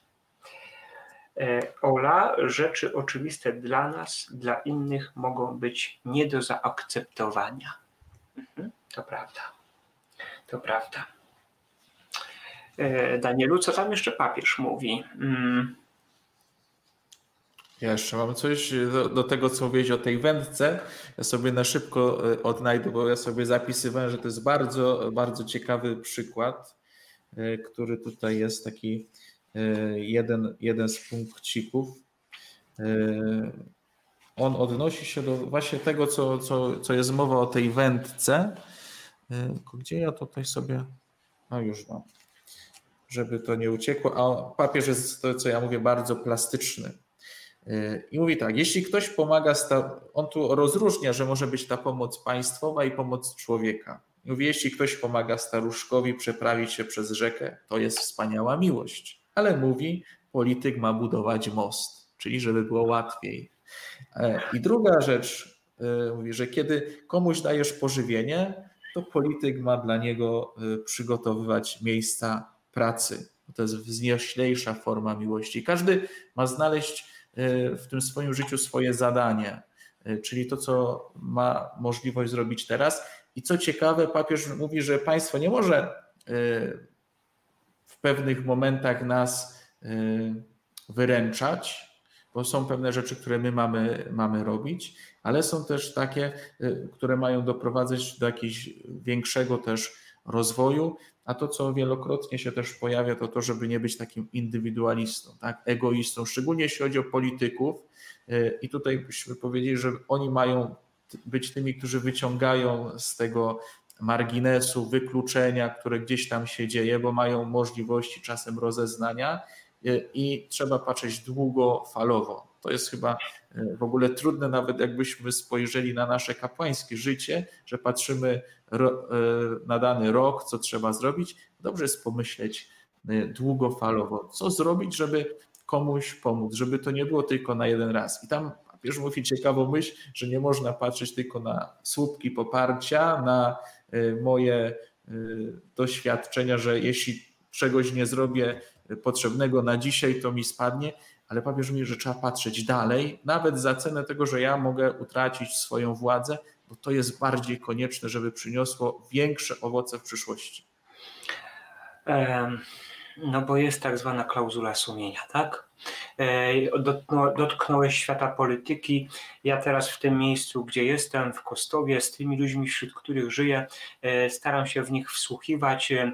E, Ola, rzeczy oczywiste dla nas, dla innych mogą być nie do zaakceptowania. Mhm, to prawda. To prawda. E, Danielu, co tam jeszcze papież mówi? Mm. Ja jeszcze mam coś do, do, tego, co mówiłeś o tej wędce. Ja sobie na szybko e, odnajdę, bo ja sobie zapisywałem, że to jest bardzo, bardzo ciekawy przykład, który tutaj jest taki e, jeden, jeden z punkcików. On odnosi się do właśnie tego, co, co, co jest mowa o tej wędce. Gdzie ja tutaj sobie. No już mam. Żeby to nie uciekło. A papież jest to, co ja mówię, bardzo plastyczny i mówi tak, jeśli ktoś pomaga, on tu rozróżnia, że może być ta pomoc państwowa i pomoc człowieka. Mówi, jeśli ktoś pomaga staruszkowi przeprawić się przez rzekę, to jest wspaniała miłość. Ale mówi, polityk ma budować most, czyli żeby było łatwiej. E, I druga rzecz, e, mówi, że kiedy komuś dajesz pożywienie, to polityk ma dla niego e, przygotowywać miejsca pracy. To jest wznioślejsza forma miłości. Każdy ma znaleźć w tym swoim życiu swoje zadanie, czyli to, co ma możliwość zrobić teraz. I co ciekawe, papież mówi, że państwo nie może e, w pewnych momentach nas wyręczać, bo są pewne rzeczy, które my mamy, mamy robić, ale są też takie, które mają doprowadzać do jakiegoś większego też rozwoju, a to, co wielokrotnie się też pojawia, to to, żeby nie być takim indywidualistą, tak, egoistą, szczególnie jeśli chodzi o polityków. I tutaj byśmy powiedzieli, że oni mają być tymi, którzy wyciągają z tego marginesu, wykluczenia, które gdzieś tam się dzieje, bo mają możliwości czasem rozeznania y, i trzeba patrzeć długofalowo. To jest chyba e, w ogóle trudne, nawet jakbyśmy spojrzeli na nasze kapłańskie życie, że patrzymy e, na dany rok, co trzeba zrobić. Dobrze jest pomyśleć długofalowo, co zrobić, żeby komuś pomóc, żeby to nie było tylko na jeden raz. I tam papież mówi ciekawą myśl, że nie można patrzeć tylko na słupki poparcia, na moje doświadczenia, że jeśli czegoś nie zrobię potrzebnego na dzisiaj, to mi spadnie, ale papież mówi, że trzeba patrzeć dalej, nawet za cenę tego, że ja mogę utracić swoją władzę, bo to jest bardziej konieczne, żeby przyniosło większe owoce w przyszłości. No bo jest tak zwana klauzula sumienia, tak? E, dotknąłeś świata polityki. Ja teraz w tym miejscu, gdzie jestem, w Kostowie, z tymi ludźmi, wśród których żyję, e, staram się w nich wsłuchiwać, e,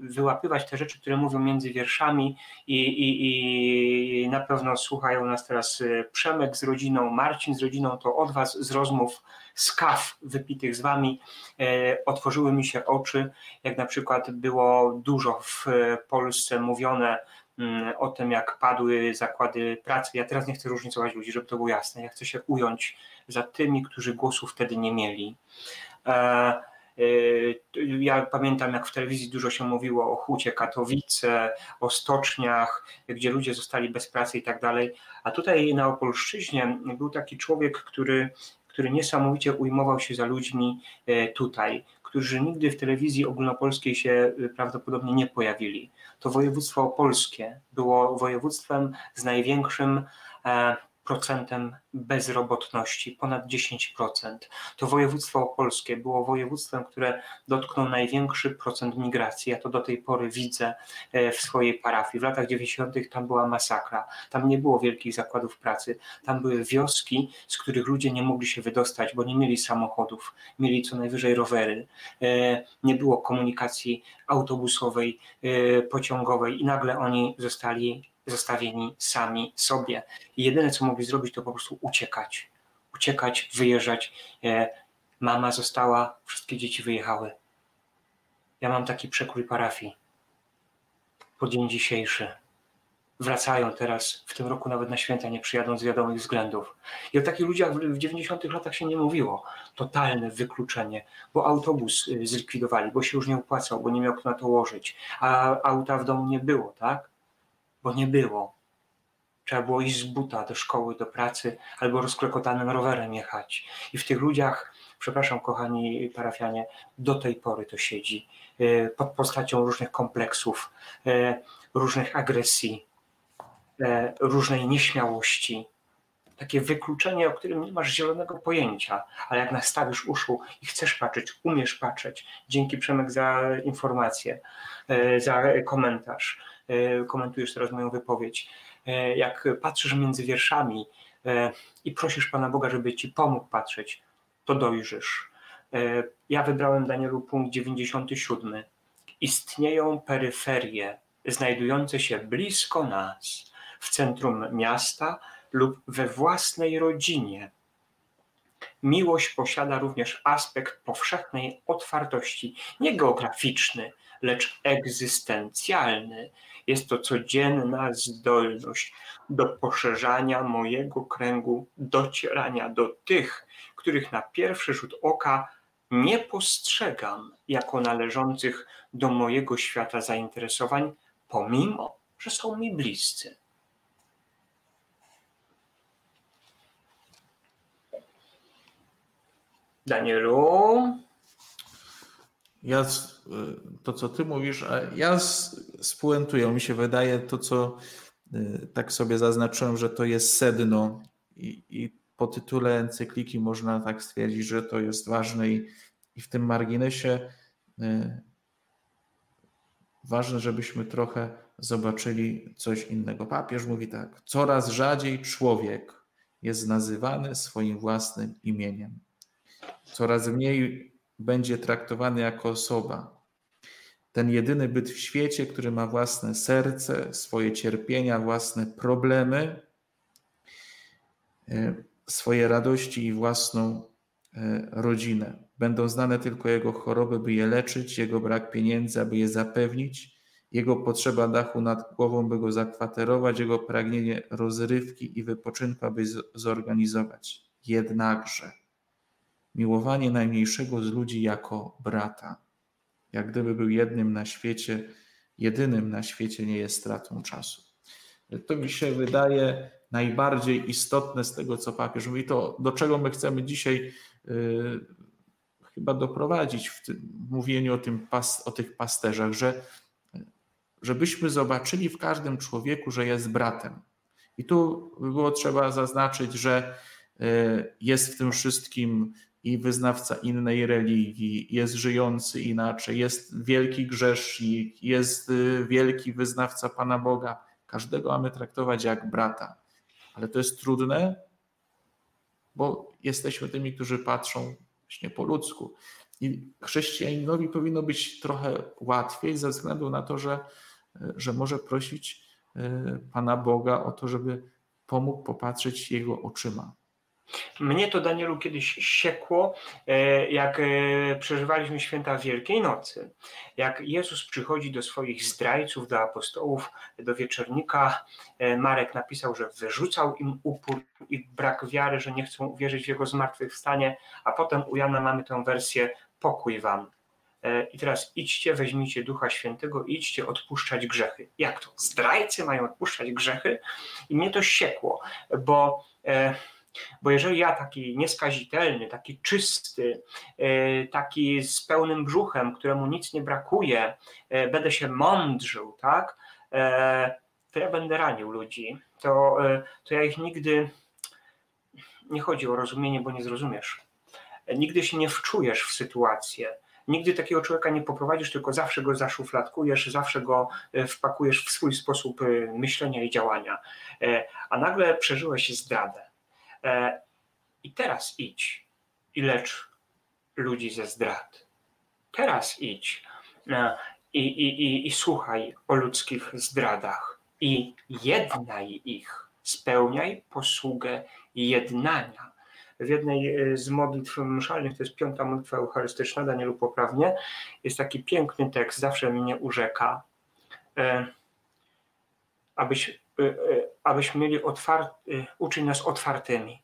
wyłapywać te rzeczy, które mówią między wierszami i, i, i na pewno słuchają nas teraz Przemek z rodziną, Marcin z rodziną, to od Was z rozmów z kaw wypitych z Wami otworzyły mi się oczy, jak na przykład było dużo w Polsce mówione o tym, jak padły zakłady pracy. Ja teraz nie chcę różnicować ludzi, żeby to było jasne. Ja chcę się ująć za tymi, którzy głosu wtedy nie mieli. E, e, ja pamiętam, jak w telewizji dużo się mówiło o Hucie Katowice, o stoczniach, gdzie ludzie zostali bez pracy i tak dalej. A tutaj na Opolszczyźnie był taki człowiek, który, który niesamowicie ujmował się za ludźmi e, tutaj, którzy nigdy w telewizji ogólnopolskiej się prawdopodobnie nie pojawili. To województwo opolskie było województwem z największym e, procentem bezrobotności, ponad 10%. To województwo opolskie było województwem, które dotknął największy procent migracji. Ja to do tej pory widzę e, w swojej parafii. W latach 90. tam była masakra. Tam nie było wielkich zakładów pracy. Tam były wioski, z których ludzie nie mogli się wydostać, bo nie mieli samochodów, mieli co najwyżej rowery. E, nie było komunikacji autobusowej, e, pociągowej i nagle oni zostali zostawieni sami sobie. I jedyne, co mogli zrobić, to po prostu uciekać. Uciekać, wyjeżdżać. E, mama została, wszystkie dzieci wyjechały. Ja mam taki przekrój parafii. Po dzień dzisiejszy. Wracają teraz, w tym roku nawet na święta nie przyjadą z wiadomych względów. I o takich ludziach w 90 latach się nie mówiło. Totalne wykluczenie, bo autobus y, zlikwidowali, bo się już nie opłacał, bo nie miał kto na to łożyć, a auta w domu nie było, tak? Bo nie było. Trzeba było iść z buta do szkoły, do pracy albo rozklekotanym rowerem jechać. I w tych ludziach, przepraszam kochani parafianie, do tej pory to siedzi. E, pod postacią różnych kompleksów, e, różnych agresji, e, różnej nieśmiałości. Takie wykluczenie, o którym nie masz zielonego pojęcia, ale jak nastawisz uszu i chcesz patrzeć, umiesz patrzeć. Dzięki Przemek za informację, za komentarz komentujesz teraz moją wypowiedź, e, jak patrzysz między wierszami e, i prosisz Pana Boga, żeby Ci pomógł patrzeć, to dojrzysz. Ja wybrałem Danielu punkt 97. Istnieją peryferie znajdujące się blisko nas, w centrum miasta lub we własnej rodzinie. Miłość posiada również aspekt powszechnej otwartości, nie geograficzny, lecz egzystencjalny. Jest to codzienna zdolność do poszerzania mojego kręgu, docierania do tych, których na pierwszy rzut oka nie postrzegam jako należących do mojego świata zainteresowań, pomimo, że są mi bliscy. Danielu? Ja to, co ty mówisz, a ja spuentuję. Mi się wydaje to, co y, tak sobie zaznaczyłem, że to jest sedno i, i po tytule encykliki można tak stwierdzić, że to jest ważne i, i w tym marginesie y, ważne, żebyśmy trochę zobaczyli coś innego. Papież mówi tak: coraz rzadziej człowiek jest nazywany swoim własnym imieniem. Coraz mniej będzie traktowany jako osoba. Ten jedyny byt w świecie, który ma własne serce, swoje cierpienia, własne problemy, e, swoje radości i własną e, rodzinę. Będą znane tylko jego choroby, by je leczyć, jego brak pieniędzy, aby je zapewnić, jego potrzeba dachu nad głową, by go zakwaterować, jego pragnienie rozrywki i wypoczynku, aby zorganizować. Jednakże miłowanie najmniejszego z ludzi jako brata, jak gdyby był jednym na świecie, jedynym na świecie, nie jest stratą czasu. To mi się wydaje najbardziej istotne z tego, co papież mówi, to do czego my chcemy dzisiaj yy, chyba doprowadzić w tym mówieniu o, tym pas, o tych pasterzach, że żebyśmy zobaczyli w każdym człowieku, że jest bratem. I tu było trzeba zaznaczyć, że y, jest w tym wszystkim i wyznawca innej religii, jest żyjący inaczej, jest wielki grzesznik, jest y, wielki wyznawca Pana Boga. Każdego mamy traktować jak brata. Ale to jest trudne, bo jesteśmy tymi, którzy patrzą właśnie po ludzku. I chrześcijaninowi powinno być trochę łatwiej ze względu na to, że, że może prosić y, Pana Boga o to, żeby pomógł popatrzeć Jego oczyma. Mnie to, Danielu, kiedyś siekło, e, jak e, przeżywaliśmy święta Wielkiej Nocy. Jak Jezus przychodzi do swoich zdrajców, do apostołów, do wieczornika, e, Marek napisał, że wyrzucał im upór i brak wiary, że nie chcą uwierzyć w Jego zmartwychwstanie, a potem u Jana mamy tę wersję pokój wam. I teraz idźcie, weźmijcie Ducha Świętego, idźcie odpuszczać grzechy. Jak to? Zdrajcy mają odpuszczać grzechy? I mnie to siekło, bo bo jeżeli ja taki nieskazitelny, taki czysty, e, taki z pełnym brzuchem, któremu nic nie brakuje, e, będę się mądrzył, tak, e, to ja będę ranił ludzi. To, to ja ich nigdy nie chodzi o rozumienie, bo nie zrozumiesz. Nigdy się nie wczujesz w sytuację. Nigdy takiego człowieka nie poprowadzisz, tylko zawsze go zaszufladkujesz, zawsze go wpakujesz w swój sposób myślenia i działania. A nagle przeżyłeś zdradę. I teraz idź i lecz ludzi ze zdrad. Teraz idź i, i, i, i słuchaj o ludzkich zdradach i jednaj ich. Spełniaj posługę jednania. W jednej e, z modlitw mszalnych, to jest piąta modlitwa eucharystyczna, Danielu poprawnie, jest taki piękny tekst, zawsze mnie urzeka, e, abyś, e, abyśmy mieli otwarty, uczyń nas otwartymi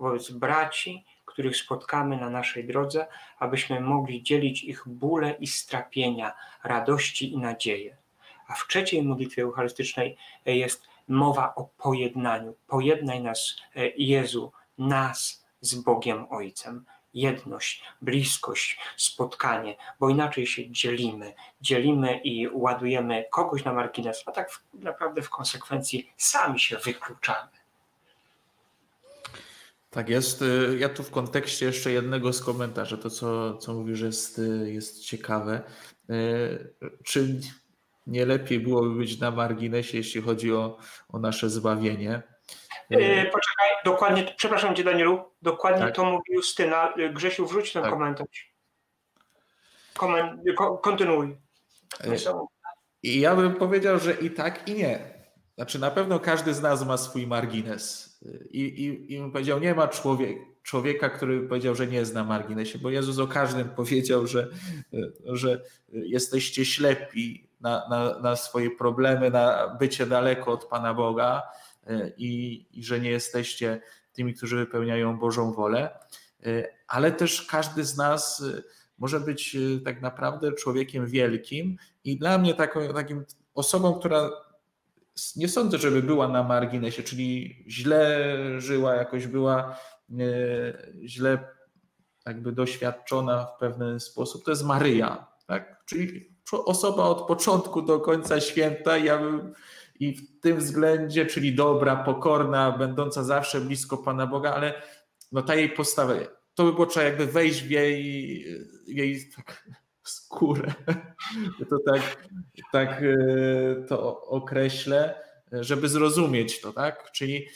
wobec braci, których spotkamy na naszej drodze, abyśmy mogli dzielić ich bóle i strapienia, radości i nadzieje. A w trzeciej modlitwie eucharystycznej jest mowa o pojednaniu. Pojednaj nas, e, Jezu, nas z Bogiem Ojcem. Jedność, bliskość, spotkanie, bo inaczej się dzielimy. Dzielimy i ładujemy kogoś na margines, a tak naprawdę w konsekwencji sami się wykluczamy. Tak jest. Ja tu w kontekście jeszcze jednego z komentarzy, to co, co mówisz jest, jest ciekawe. Czy nie lepiej byłoby być na marginesie, jeśli chodzi o, o nasze zbawienie? Poczekaj, dokładnie, przepraszam cię Danielu, dokładnie tak? to mówi Justyna. Grzesiu, wrzuć ten tak. komentarz. Komen, kontynuuj. I ja bym powiedział, że i tak, i nie. Znaczy, na pewno każdy z nas ma swój margines. I, i, i powiedział, nie ma człowiek, człowieka, który powiedział, że nie jest na marginesie, bo Jezus o każdym powiedział, że, że jesteście ślepi na, na, na swoje problemy, na bycie daleko od Pana Boga i, i że nie jesteście tymi, którzy wypełniają Bożą wolę. Ale też każdy z nas może być tak naprawdę człowiekiem wielkim i dla mnie taką, takim osobą, która nie sądzę, żeby była na marginesie, czyli źle żyła, jakoś była e, źle jakby doświadczona w pewien sposób, to jest Maryja, tak? Czyli osoba od początku do końca święta, ja bym, i w tym względzie, czyli dobra, pokorna, będąca zawsze blisko Pana Boga, ale no ta jej postawa, to by było trzeba jakby wejść w jej, jej tak, skórę. To tak, tak e, to określę, żeby zrozumieć to, tak? Czyli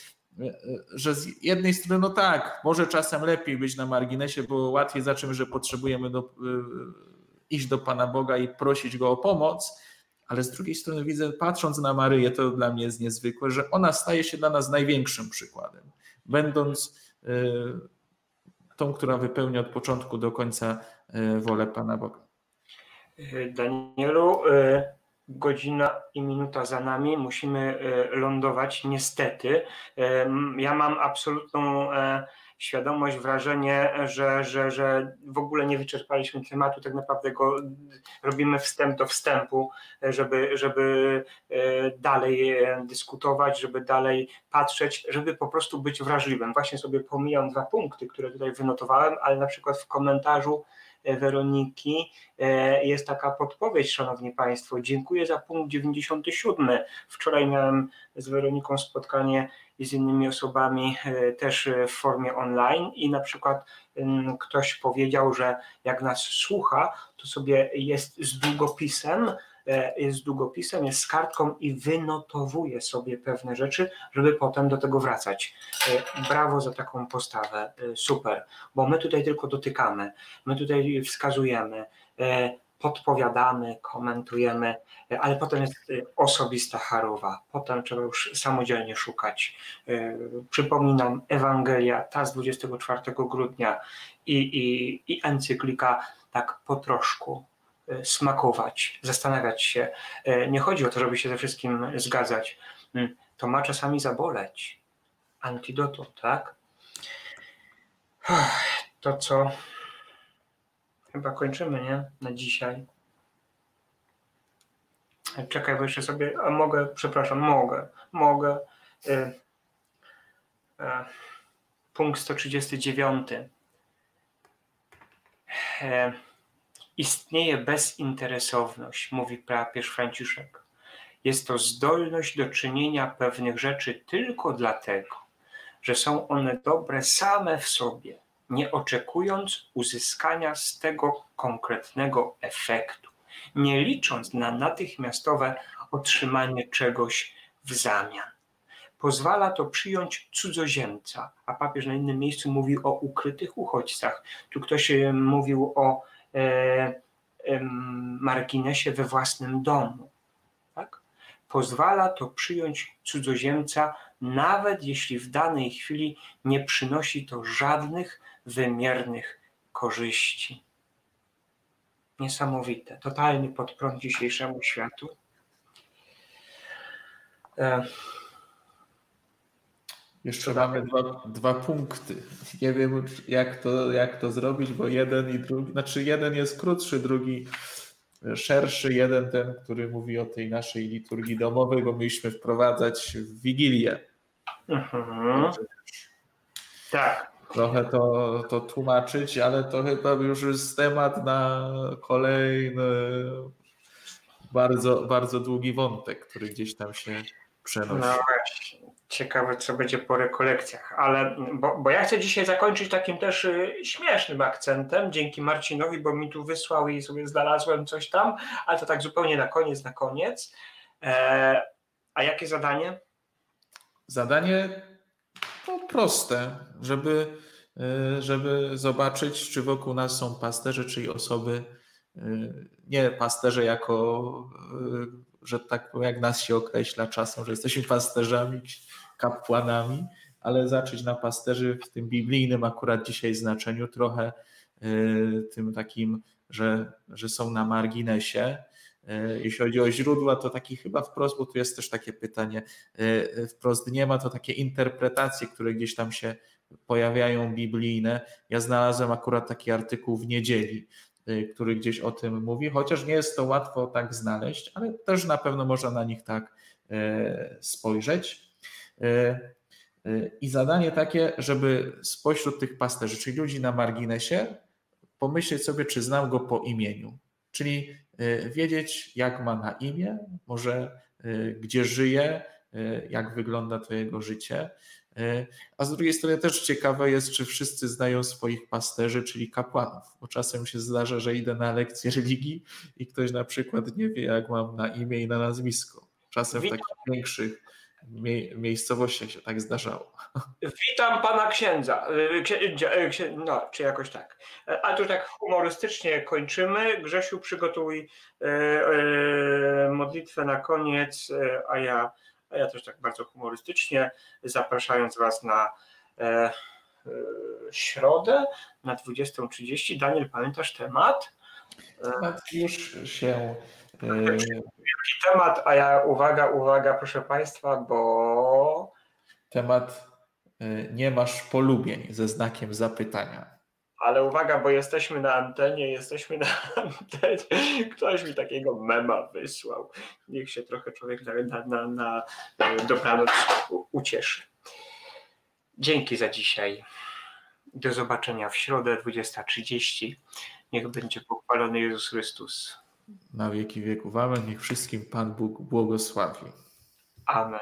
e, że z jednej strony, no tak, może czasem lepiej być na marginesie, bo łatwiej zacząć, że potrzebujemy do, e, iść do Pana Boga i prosić Go o pomoc, ale z drugiej strony widzę, patrząc na Maryję, to dla mnie jest niezwykłe, że ona staje się dla nas największym przykładem, będąc tą, która wypełnia od początku do końca wolę Pana Boga. Danielu, e, godzina i minuta za nami, musimy e, lądować niestety. E, ja mam absolutną świadomość, wrażenie, że, że, że w ogóle nie wyczerpaliśmy tematu, tak naprawdę go robimy wstęp do wstępu, żeby, żeby dalej dyskutować, żeby dalej patrzeć, żeby po prostu być wrażliwym. Właśnie sobie pomijam dwa punkty, które tutaj wynotowałem, ale na przykład w komentarzu Weroniki e, jest taka podpowiedź, Szanowni Państwo. Dziękuję za punkt 97. Wczoraj miałem z Weroniką spotkanie i z innymi osobami e, też w formie online i na przykład ktoś powiedział, że jak nas słucha, to sobie jest z długopisem E, jest z długopisem, jest z kartką i wynotowuje sobie pewne rzeczy, żeby potem do tego wracać. E, brawo za taką postawę, e, super, bo my tutaj tylko dotykamy, my tutaj wskazujemy, podpowiadamy, komentujemy, ale potem jest osobista charowa, potem trzeba już samodzielnie szukać. Przypominam, Ewangelia, ta z 24 grudnia i, i, i encyklika tak po troszku, E, smakować, zastanawiać się. Nie chodzi o to, żeby się ze wszystkim zgadzać. To ma czasami zaboleć. Antidotum, tak? To co? Chyba kończymy, nie? Na dzisiaj. Czekaj, bo jeszcze sobie. A mogę, przepraszam, mogę, mogę. Y, y, punkt 139. Y, Istnieje bezinteresowność, mówi papież Franciszek. Jest to zdolność do czynienia pewnych rzeczy tylko dlatego, że są one dobre same w sobie, nie oczekując uzyskania z tego konkretnego efektu, nie licząc na natychmiastowe otrzymanie czegoś w zamian. Pozwala to przyjąć cudzoziemca, a papież na innym miejscu mówi o ukrytych uchodźcach. Tu ktoś e, mówił o e, e, marginesie we własnym domu. Tak? Pozwala to przyjąć cudzoziemca, nawet jeśli w danej chwili nie przynosi to żadnych wymiernych korzyści. Niesamowite, totalny podprąd dzisiejszemu światu. E, Jeszcze mamy dwa, dwa punkty. Nie wiem, jak to, jak to zrobić, bo jeden i drugi, znaczy jeden jest krótszy, drugi szerszy. Jeden ten, który mówi o tej naszej liturgii domowej, bo mieliśmy wprowadzać w Wigilię. Mhm. Tak. Trochę to, to tłumaczyć, ale to chyba już jest temat na kolejny bardzo, bardzo długi wątek, który gdzieś tam się przenosi. No właśnie. Ciekawe, co będzie po rekolekcjach, ale bo, bo ja chcę dzisiaj zakończyć takim też y, śmiesznym akcentem, dzięki Marcinowi, bo mi tu wysłał i sobie znalazłem coś tam, ale to tak zupełnie na koniec, na koniec. E, a jakie zadanie? Zadanie to proste, żeby, żeby zobaczyć, czy wokół nas są pasterze, czyli osoby, y, nie pasterze jako że tak jak nas się określa czasem, że jesteśmy pasterzami, kapłanami, ale zacząć na pasterzy w tym biblijnym akurat dzisiaj znaczeniu trochę y, tym takim, że, że są na marginesie. Y, jeśli chodzi o źródła, to taki chyba wprost, bo tu jest też takie pytanie, y, wprost nie ma to takie interpretacje, które gdzieś tam się pojawiają biblijne. Ja znalazłem akurat taki artykuł w niedzieli, Y, który gdzieś o tym mówi, chociaż nie jest to łatwo tak znaleźć, ale też na pewno można na nich tak y, spojrzeć. Y, I zadanie takie, żeby spośród tych pasterzy, czyli ludzi na marginesie, pomyśleć sobie, czy znam go po imieniu. Czyli wiedzieć, jak ma na imię, może gdzie żyje, jak wygląda to jego życie, E, a z drugiej strony też ciekawe jest, czy wszyscy znają swoich pasterzy, czyli kapłanów, bo czasem się zdarza, że idę na lekcję religii i ktoś na przykład nie wie, jak mam na imię i na nazwisko. Czasem w takich większych miejscowościach się tak zdarzało. Witam pana księdza. E, e, no, czy jakoś tak. A tu tak humorystycznie kończymy. Grzesiu, przygotuj modlitwę na koniec, a ja a ja też tak bardzo humorystycznie, zapraszając Was na e, e, środę na 20.30. Daniel, pamiętasz temat? Temat już się. E... temat, a ja uwaga, uwaga, proszę Państwa, bo. Temat e, nie masz polubień ze znakiem zapytania. Ale uwaga, bo jesteśmy na antenie, jesteśmy na antenie. Ktoś mi takiego mema wysłał. Niech się trochę człowiek na, na, na, na dobranoc ucieszy. Dzięki za dzisiaj. Do zobaczenia w środę 20.30. Niech będzie pochwalony Jezus Chrystus. Na wieki wieków. Amen. Niech wszystkim Pan Bóg błogosławi. Amen.